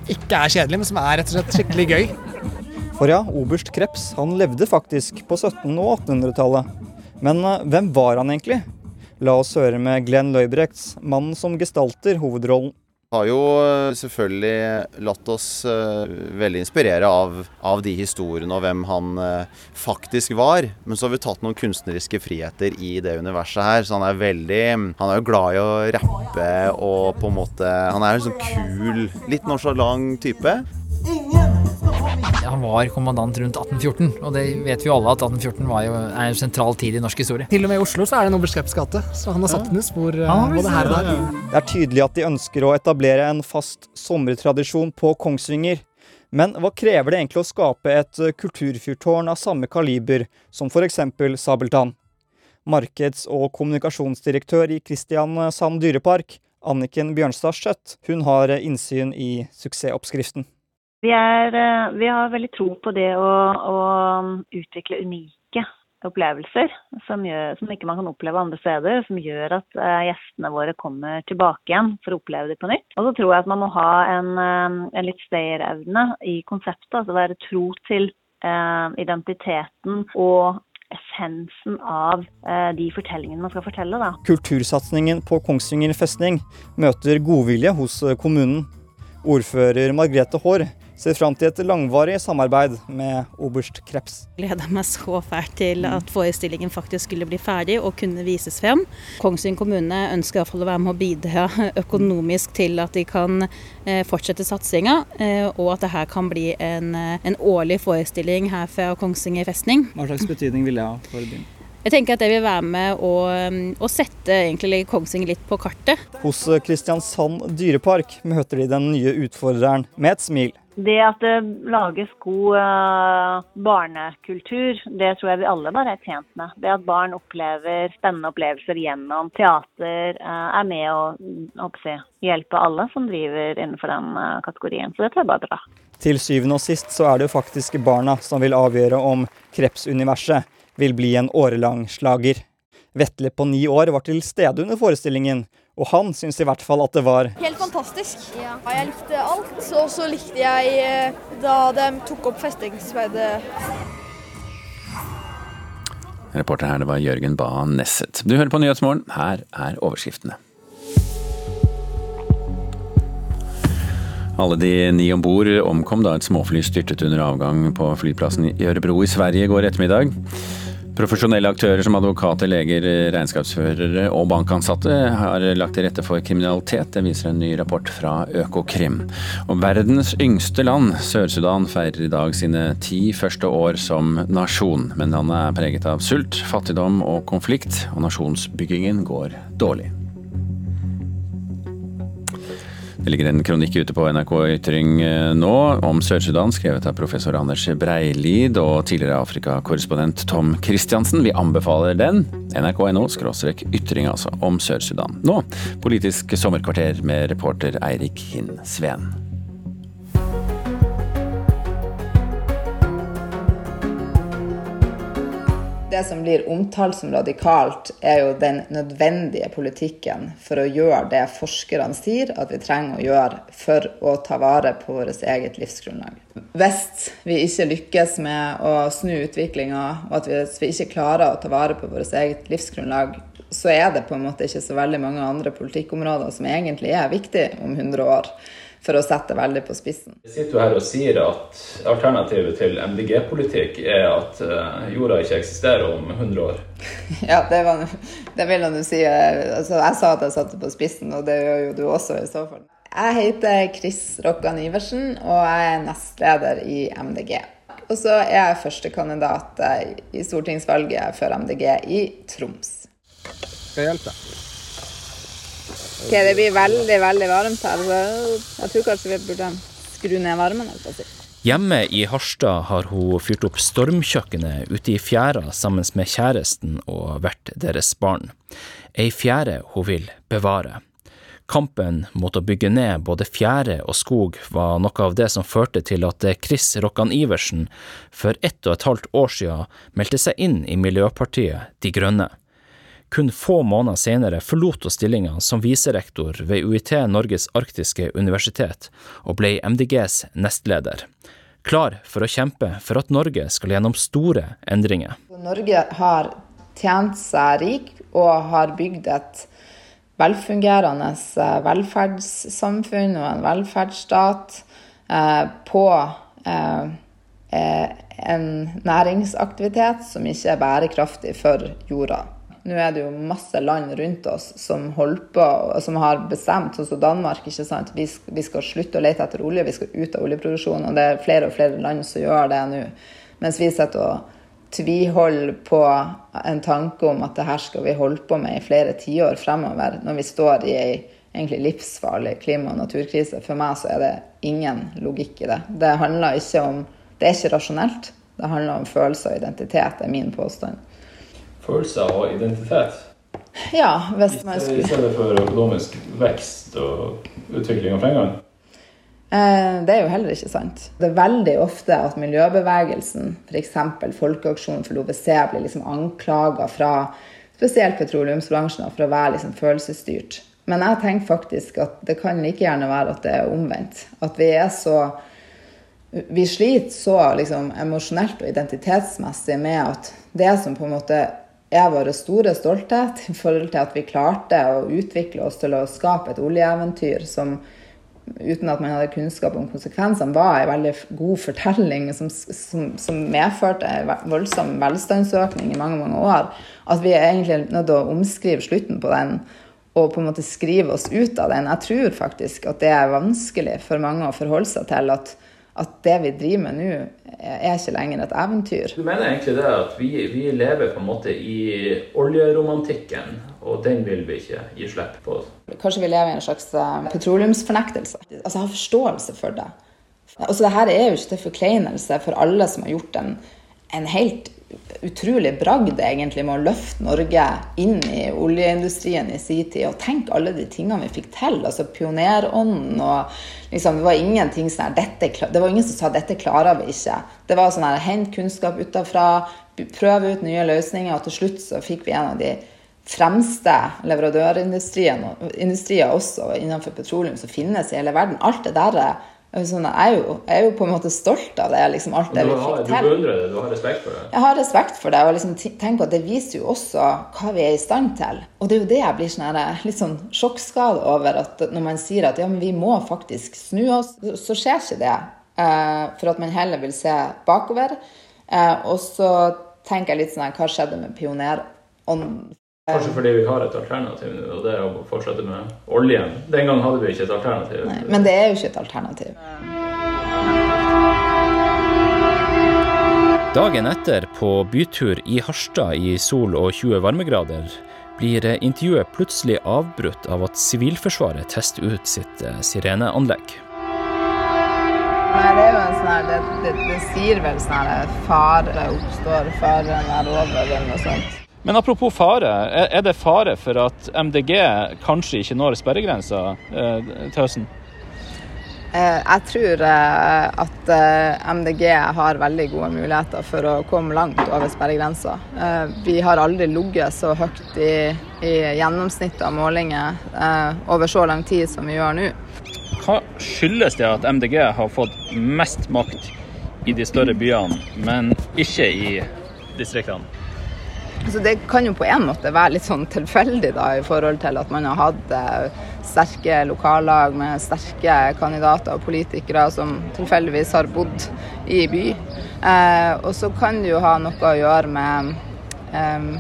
ikke er kjedelig, men som er rett og slett skikkelig gøy. For ja, oberst Kreps han levde faktisk på 1700- og 1800-tallet. Men hvem var han egentlig? La oss høre med Glenn Løybrekts, mannen som gestalter hovedrollen har jo eh, selvfølgelig latt oss uh, veldig inspirere av, av, de historiene og hvem han faktisk var. Men så har vi tatt noen kunstneriske friheter i det universet her. Så han er veldig Han er jo glad i å rappe og på en måte Han er en sånn kul, litt nonchalant type. Ingen han var kommandant rundt 1814, og det vet vi jo alle at 1814 var jo, er en sentral tid i norsk historie. Til og med i Oslo så er det en oberst gate, så han har satt sine spor uh, både her og der. Det er tydelig at de ønsker å etablere en fast sommertradisjon på Kongsvinger. Men hva krever det egentlig å skape et kulturfyrtårn av samme kaliber som f.eks. Sabeltann? Markeds- og kommunikasjonsdirektør i Kristiansand dyrepark, Anniken Bjørnstad Skjøtt, hun har innsyn i suksessoppskriften. Vi, er, eh, vi, har veldig tro på det å, å utvikle unike opplevelser som, gjør, som, ikke man kan oppleve andre steder. Som gjør at uh, gjestene våre kommer tilbake igjen for å oppleve det på nytt. Og så tror jeg at man må ha en, uh, en litt stayerevne i konseptet. Altså være tro til eh, identiteten og essensen av eh, de fortellingene man skal fortelle. Da. Kultursatsingen på Kongsvinger festning møter godvilje hos eh, kommunen. Ordfører Margrethe Haarr ser fram til et langvarig samarbeid med oberst Kreps. Gleder meg så fælt til at forestillingen faktisk skulle bli ferdig og kunne vises frem. Kongsvinger kommune ønsker iallfall å være med å bidra økonomisk til at de kan eh, fortsette satsinga, eh, og at det her kan bli en, eh, en årlig forestilling her fra Kongsvinger festning. Hva slags betydning vil det ha for byen? Jeg tenker at det vil være med å, å sette egentlig Kongsvinger litt på kartet. Hos Kristiansand dyrepark møter de den nye utfordreren med et smil. Det at det lages god uh, barnekultur, det tror jeg vi alle bare er tjent med. Det at barn opplever spennende opplevelser gjennom teater, uh, er med å si, hjelpe alle som driver innenfor den uh, kategorien. Så det tror jeg bare er bra. Til syvende og sist så er det jo faktisk barna som vil avgjøre om Krepsuniverset vil bli en årelang slager. Vetle på ni år var til stede under forestillingen, og han syns i hvert fall at det var Helt fantastisk. Ja. Jeg likte alt. Og så likte jeg eh, da de tok opp festingsverdet. Reporter her, det var Jørgen Bae Nesset. Du hører på Nyhetsmorgen. Her er overskriftene. Alle de ni om bord omkom da et småfly styrtet under avgang på flyplassen i Ørebro i Sverige i går ettermiddag. Profesjonelle aktører som advokater, leger, regnskapsførere og bankansatte har lagt til rette for kriminalitet. Det viser en ny rapport fra Økokrim. Og verdens yngste land, Sør-Sudan, feirer i dag sine ti første år som nasjon. Men landet er preget av sult, fattigdom og konflikt, og nasjonsbyggingen går dårlig. Det ligger en kronikk ute på NRK Ytring eh, nå om Sør-Sudan, skrevet av professor Anders Breilid og tidligere Afrikakorrespondent Tom Christiansen. Vi anbefaler den. nrk.no skråstrek ytring, altså, om Sør-Sudan. Nå Politisk sommerkvarter med reporter Eirik Hinn Sveen. Det som blir omtalt som radikalt, er jo den nødvendige politikken for å gjøre det forskerne sier at vi trenger å gjøre for å ta vare på vårt eget livsgrunnlag. Hvis vi ikke lykkes med å snu utviklinga, og at hvis vi ikke klarer å ta vare på vårt eget livsgrunnlag, så er det på en måte ikke så veldig mange andre politikkområder som egentlig er viktige om 100 år for å sette veldig på spissen. Jeg sitter jo her og sier at alternativet til MDG-politikk er at eh, jorda ikke eksisterer om 100 år. ja, det, var, det vil jeg si. Altså, jeg sa at jeg satte på spissen, og det gjør jo du også i så fall. Jeg heter Chris Rokkan Iversen, og jeg er nestleder i MDG. Og så er jeg førstekandidat i stortingsvalget for MDG i Troms. Skal jeg hjelpe? Ok, Det blir veldig veldig varmt her, så jeg tror kanskje vi burde skru ned varmen. Hjemme i Harstad har hun fyrt opp stormkjøkkenet ute i fjæra sammen med kjæresten og hvert deres barn. Ei fjære hun vil bevare. Kampen mot å bygge ned både fjære og skog var noe av det som førte til at Chris Rokkan Iversen for ett og et halvt år siden meldte seg inn i Miljøpartiet De Grønne. Kun få måneder senere forlot hun stillinga som viserektor ved UiT Norges arktiske universitet, og ble MDGs nestleder. Klar for å kjempe for at Norge skal gjennom store endringer. Norge har tjent seg rik og har bygd et velfungerende eh, velferdssamfunn og en velferdsstat eh, på eh, en næringsaktivitet som ikke er bærekraftig for jorda. Nå er det jo masse land rundt oss som på, som har bestemt, sånn som Danmark, ikke sant. Vi, vi skal slutte å lete etter olje, vi skal ut av oljeproduksjonen. Og det er flere og flere land som gjør det nå. Mens vi sitter og tviholder på en tanke om at det her skal vi holde på med i flere tiår fremover, når vi står i ei egentlig livsfarlig klima- og naturkrise. For meg så er det ingen logikk i det. Det handler ikke om Det er ikke rasjonelt. Det handler om følelser og identitet, er min påstand. Følelser og identitet? Ja, hvis man skulle I stedet for økonomisk vekst og utvikling av pengene? Eh, det er jo heller ikke sant. Det er veldig ofte at miljøbevegelsen, f.eks. Folkeaksjonen for LoVC, blir liksom anklaga fra spesielt petroleumsbransjen for å være liksom følelsesstyrt. Men jeg tenker faktisk at det kan like gjerne være at det er omvendt. At vi er så Vi sliter så liksom emosjonelt og identitetsmessig med at det som på en måte er vår store stolthet i forhold til at vi klarte å utvikle oss til å skape et oljeeventyr som uten at man hadde kunnskap om konsekvensene, var en veldig god fortelling som, som, som medførte en voldsom velstandsøkning i mange mange år. At vi er egentlig nødt til å omskrive slutten på den og på en måte skrive oss ut av den. Jeg tror faktisk at det er vanskelig for mange å forholde seg til at, at det vi driver med nå, er ikke lenger et eventyr. Du mener egentlig det at vi, vi lever på en måte i oljeromantikken, og den vil vi ikke gi slipp på? Kanskje vi lever i en slags eh, petroleumsfornektelse. Altså, jeg har forståelse for det. Altså, det her er jo ikke til forkleinelse for alle som har gjort en, en helt utrolig bragd egentlig med å løfte Norge inn i oljeindustrien i sin tid. Og tenk alle de tingene vi fikk til. altså Pionerånden og liksom, Det var ingenting sånn her, det var ingen som sa 'dette klarer vi ikke'. Det var sånn her, hent kunnskap utafra, prøve ut nye løsninger, og til slutt så fikk vi en av de fremste leverandørindustrier også innenfor petroleum som finnes i hele verden. Alt det der Sånn, jeg, er jo, jeg, er jo, på en måte stolt av det. Liksom, alt det du, vi har. Du beundrer det? Du har respekt for det? Jeg har respekt for det. og liksom, tenk på at Det viser jo også hva vi er i stand til. Og det er jo det jeg blir sånn her, litt sånn sjokkskada over. at Når man sier at ja, men vi må faktisk snu oss, så skjer ikke det. Eh, for at man heller vil se bakover. Eh, og så tenker jeg litt sånn her, hva skjedde med pionerånden? Kanskje fordi vi har et alternativ nå, og det er å fortsette med oljen. Den gang hadde vi ikke et alternativ. Nei, men det er jo ikke et alternativ. Dagen etter, på bytur i Harstad i sol og 20 varmegrader, blir intervjuet plutselig avbrutt av at Sivilforsvaret tester ut sitt eh, sireneanlegg. Nei, det er jo en sånn her, det, det, det sier vel sånn her fare oppstår, faren er over, eller noe sånt. Men apropos fare, er det fare for at MDG kanskje ikke når sperregrensa eh, til høsten? Eh, jeg tror eh, at eh, MDG har veldig gode muligheter for å komme langt over sperregrensa. Vi har aldri ligget så høyt i, i gjennomsnittet av målinger over så lang tid som vi gjør nå. Hva skyldes det at MDG har fått mest makt i de større byene, men ikke i distriktene? Så det kan jo på en måte være litt sånn tilfeldig da, i forhold til at man har hatt eh, sterke lokallag med sterke kandidater og politikere som tilfeldigvis har bodd i by. Eh, og så kan det jo ha noe å gjøre med eh,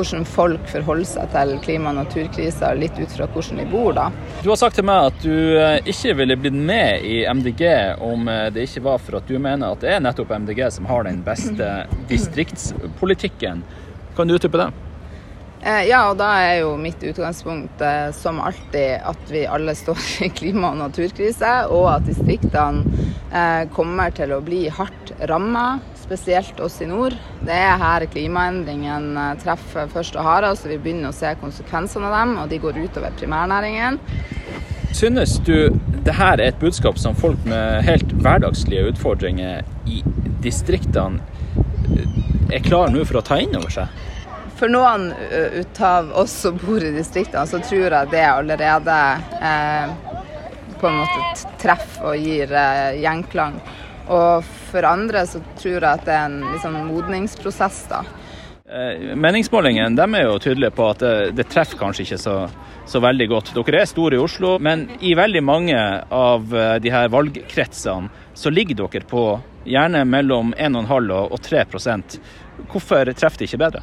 hvordan folk forholder seg til klima- og naturkrisa, litt ut fra hvordan de bor, da. Du har sagt til meg at du eh, ikke ville blitt med i MDG om eh, det ikke var for at du mener at det er nettopp MDG som har den beste distriktspolitikken. Kan du utdype det? Eh, ja, og da er jo mitt utgangspunkt eh, som alltid at vi alle står i klima- og naturkrise, og at distriktene eh, kommer til å bli hardt ramma, spesielt oss i nord. Det er her klimaendringene treffer først og hardest, så vi begynner å se konsekvensene av dem, og de går utover primærnæringen. Synes du det her er et budskap som folk med helt hverdagslige utfordringer i distriktene er klar nå for å ta inn over seg? For noen ut av oss som bor i distriktene, så tror jeg det allerede eh, på en måte treffer og gir eh, gjenklang. Og for andre så tror jeg at det er en liksom, modningsprosess, da. Meningsmålingene de er jo tydelige på at det, det treffer kanskje ikke så, så, veldig godt. Dere er store i Oslo, men i veldig mange av de her valgkretsene så ligger dere på gjerne mellom 1,5 og 3 Hvorfor treffer de ikke bedre?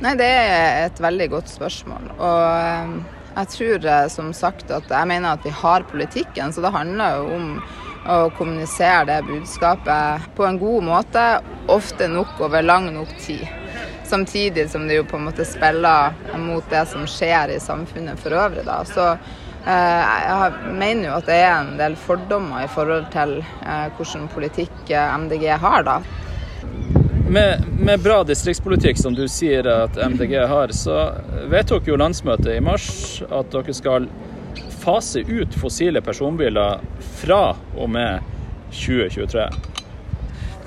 Nei, Det er et veldig godt spørsmål. Og eh, jeg tror eh, som sagt at jeg mener at vi har politikken, så det handler jo om å kommunisere det budskapet på en god måte, ofte nok over lang nok tid. Samtidig som det jo på en måte spiller mot det som skjer i samfunnet for øvrig. da. Så eh, jeg mener jo at det er en del fordommer i forhold til eh, hvordan politikk MDG har. da. Med, med, bra distriktspolitikk, som du sier at MDG har, så vedtok jo landsmøtet i mars at dere skal fase ut fossile personbiler fra og med 2023.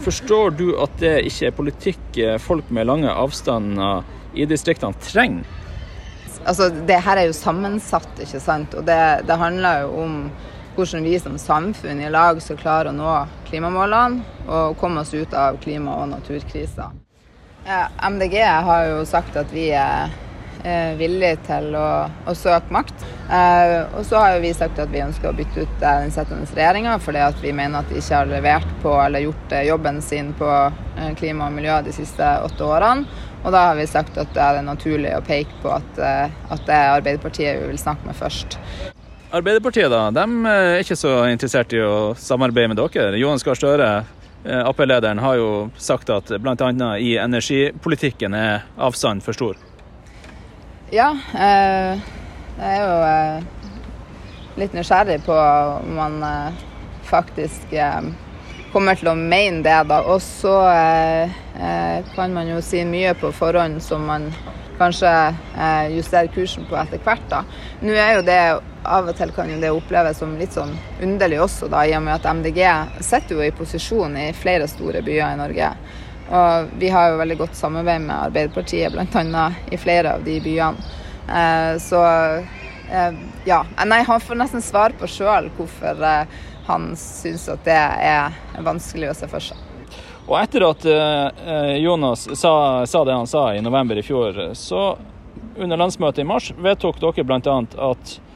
Forstår du at det ikke er politikk folk med lange avstander i distriktene trenger? Altså, det her er jo sammensatt, ikke sant. Og det, det handler jo om hvordan vi som samfunn i lag skal klare å nå klimamålene og komme oss ut av klima- og naturkrisa. MDG har jo sagt at vi er villige til å, å søke makt. Eh, og så har jo vi sagt at vi ønsker å bytte ut den sittende regjeringa fordi at vi mener at de ikke har levert på eller gjort eh, jobben sin på eh, klima og miljø de siste åtte årene. Og da har vi sagt at det er naturlig å peke på at, at det er Arbeiderpartiet vi vil snakke med først. Arbeiderpartiet da, de er ikke så interessert i å samarbeide med dere. Johan Gahr Støre, Ap-lederen, har jo sagt at bl.a. i energipolitikken er avstanden for stor. Ja, eh, jeg er jo eh, litt nysgjerrig på om man eh, faktisk eh, kommer til å mene det, da. Og så eh, eh, kan man jo si mye på forhånd som man kanskje justerer kursen på etter hvert, da. Nå er jo det av og til kan jo det oppleves som litt sånn underlig også, da, i og med at MDG sitter jo i posisjon i flere store byer i Norge. Og vi har jo veldig godt samarbeid med Arbeiderpartiet, bl.a. i flere av de byene. Eh, så eh, ja. Nei, han får nesten svar på sjøl hvorfor eh, han syns at det er vanskelig å se for seg. Og etter at Jonas sa, sa, det han sa i november i fjor, så under landsmøtet i mars vedtok dere bl.a. at Eh,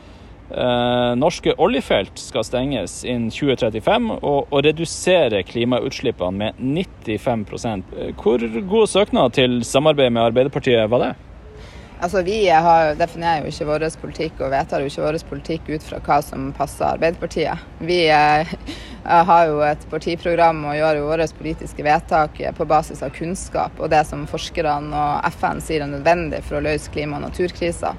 norske oljefelt skal stenges innen 2035 og, og redusere klimautslippene med 95 eh, Hvor god søknad til samarbeid med Arbeiderpartiet var det? Altså, Vi har, definerer jo ikke vår politikk og vedtar jo ikke vår politikk ut fra hva som passer Arbeiderpartiet. Vi eh, har jo et partiprogram og gjør jo våre politiske vedtak på basis av kunnskap og det som forskerne og FN sier er nødvendig for å løse klima- og naturkrisa.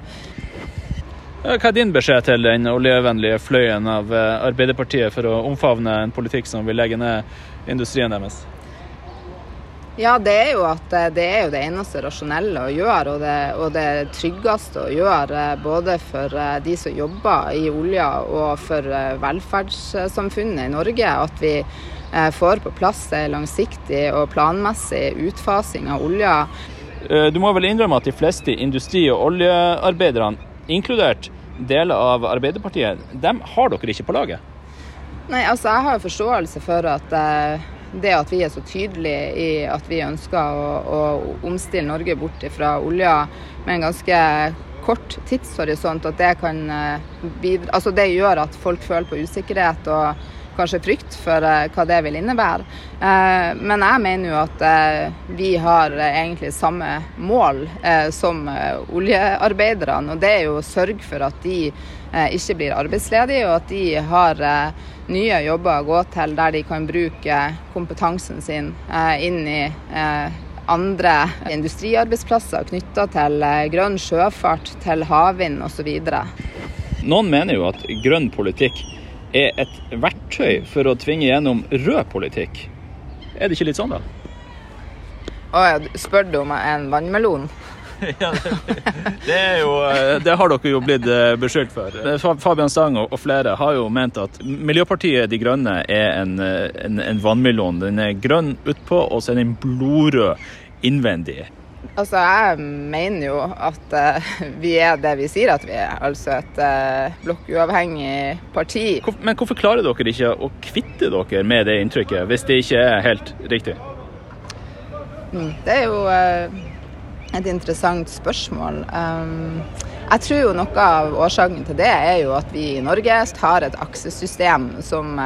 Hva er din beskjed til den oljevennlige fløyen av eh, Arbeiderpartiet for å omfavne en politikk som vil legge ned industrien deres? Ja, det er jo at eh, det er jo det eneste rasjonelle å gjøre, og det, og det tryggeste å gjøre. Eh, både for de som jobber i olja og for velferdssamfunnet i Norge. At vi får på plass en langsiktig og planmessig utfasing av olja. Du må vel innrømme at de fleste industri- og oljearbeiderne inkludert deler av Arbeiderpartiet, dem har dere ikke på laget? Nei, altså jeg har forståelse for at eh, det at vi er så tydelige i at vi ønsker å, å omstille Norge bort fra olja med en ganske kort tidshorisont, at det kan eh, bidra Altså det gjør at folk føler på usikkerhet og kanskje frykt for uh, hva det vil innebære. Uh, men jeg mener jo at uh, vi har egentlig samme mål som oljearbeiderne. Og det er jo å sørge for at de ikke blir arbeidsledige, og at de har nye jobber å gå til der de kan bruke kompetansen sin inn i andre industriarbeidsplasser knytta til grønn sjøfart, til havvind osv. Noen mener jo at grønn politikk er et verktøy for å tvinge gjennom rød politikk. Er det ikke litt sånn, da? Å ja, spør du om en vannmelon? ja, det, det, jo, det, har dere jo blitt eh, beskyldt for. Fabian Stang og flere har jo ment at Miljøpartiet De Grønne er en, en, en vannmelon. Den er grønn utpå, og så er den blodrød innvendig. Altså, Jeg mener jo at uh, vi er det vi sier at vi er, altså et uh, blokkuavhengig parti. Men hvorfor klarer dere ikke å kvitte dere med det inntrykket, hvis det ikke er helt riktig? Mm, det er jo uh, et interessant spørsmål. Um, jeg tror jo noe av årsaken til det er jo at vi i Norge har et aksesystem som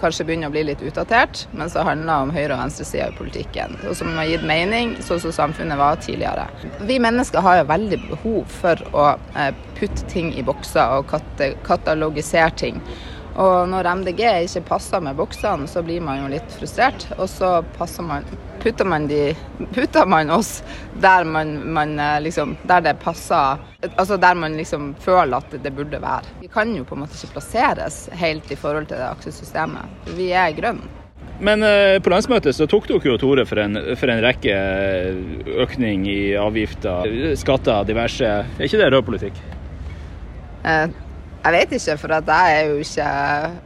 kanskje begynner å bli litt utdatert, men som handler om høyre- og venstresida i politikken. Og som har gitt mening, sånn som samfunnet var tidligere. Vi mennesker har jo veldig behov for å eh, putte ting i bokser og katalogisere ting. Og når MDG ikke passer med boksene, så blir man jo litt frustrert. Og så passer man, putter, man de, putter man oss der, man, man eh, liksom, der det passer Altså der man liksom føler at det burde være. Vi kan jo på en måte ikke plasseres helt i forhold til det aksjesystemet. Vi er grønne. Men eh, på landsmøtet så tok dere jo til orde for, for, en rekke økning i avgifter, skatter, diverse. Er ikke det rød politikk? Eh, jeg vet ikke, for jeg er jo ikke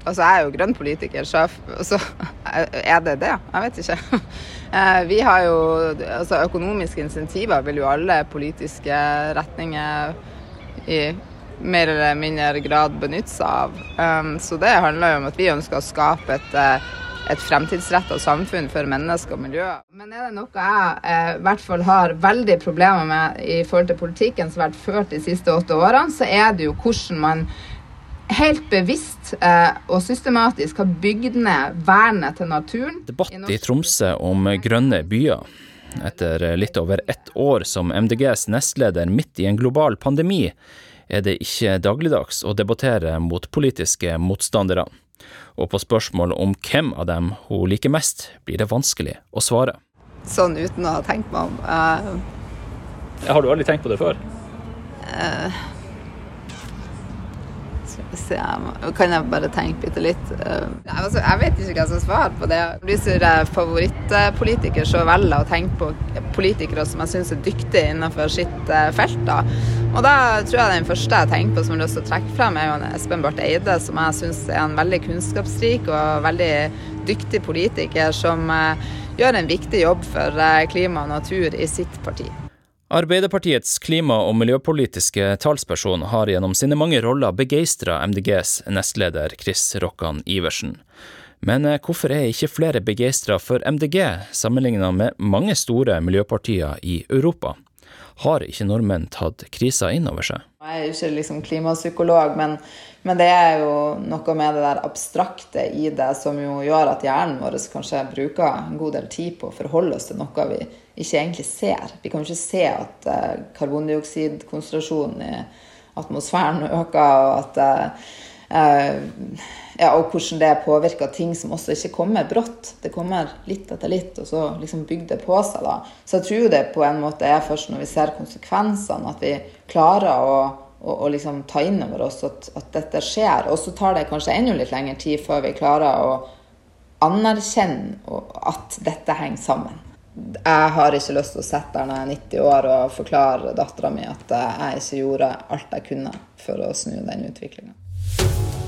Altså, jeg er jo grønn politiker, så er det det? Jeg vet ikke. Eh, vi har jo Altså, økonomiske insentiver vil jo alle politiske retninger i mer eller mindre grad benytte seg av. Um, så det handler jo om at vi ønsker å skape et eh, et fremtidsretta samfunn for mennesker og miljø. Men er det noe jeg eh, i hvert fall har veldig problemer med i forhold til politikken som har vært ført de siste åtte årene, så er det jo hvordan man helt bevisst eh, og systematisk har bygd ned vernet til naturen. Debatt i Tromsø om grønne byer. Etter litt over ett år som MDGs nestleder midt i en global pandemi, er det ikke dagligdags å debattere mot politiske motstandere. Og på spørsmål om hvem av dem hun liker mest, blir det vanskelig å svare. Sånn uten å ha tenkt meg om. Uh, har du aldri tenkt på det før? Uh, Se, kan jeg bare tenke bitte litt? Uh, altså, jeg vet ikke hva som svarer på det. Hvis jeg er favorittpolitiker, så velger jeg å tenke på politikere som jeg syns er dyktige innenfor sitt uh, felt. Da. Og da tror jeg den første jeg tenker på som jeg har lyst til å trekke frem, er jo Espen Barth Eide, som jeg syns er en veldig kunnskapsrik og veldig dyktig politiker som uh, gjør en viktig jobb for klima og natur i sitt parti. Arbeiderpartiets klima- og miljøpolitiske talsperson har gjennom sine mange roller begeistra MDGs nestleder Chris Rokkan Iversen. Men eh, hvorfor er ikke flere begeistra for MDG, sammenligna med mange store miljøpartier i Europa? Har ikke nordmenn tatt krisa inn over seg? Jeg er ikke liksom klimapsykolog, men, men, det er jo noe med det der abstrakte i det som jo gjør at hjernen vår kanskje bruker en god del tid på å forholde oss til noe vi ikke egentlig ser. Vi kan jo ikke se at uh, karbondioksidkonsentrasjonen i atmosfæren øker, og, at, uh, ja, og hvordan det påvirker ting som også ikke kommer brått. Det kommer litt etter litt, og så liksom bygger det på seg. da. Så jeg tror det på en måte er først når vi ser konsekvensene, at vi klarer å, å, å liksom ta inn over oss at, at dette skjer. Og så tar det kanskje enda litt lengre tid før vi klarer å anerkjenne at dette henger sammen jeg har ikke lyst til å sitte der når jeg er 90 år og forklare dattera mi at jeg ikke gjorde alt jeg kunne for å snu den utviklinga.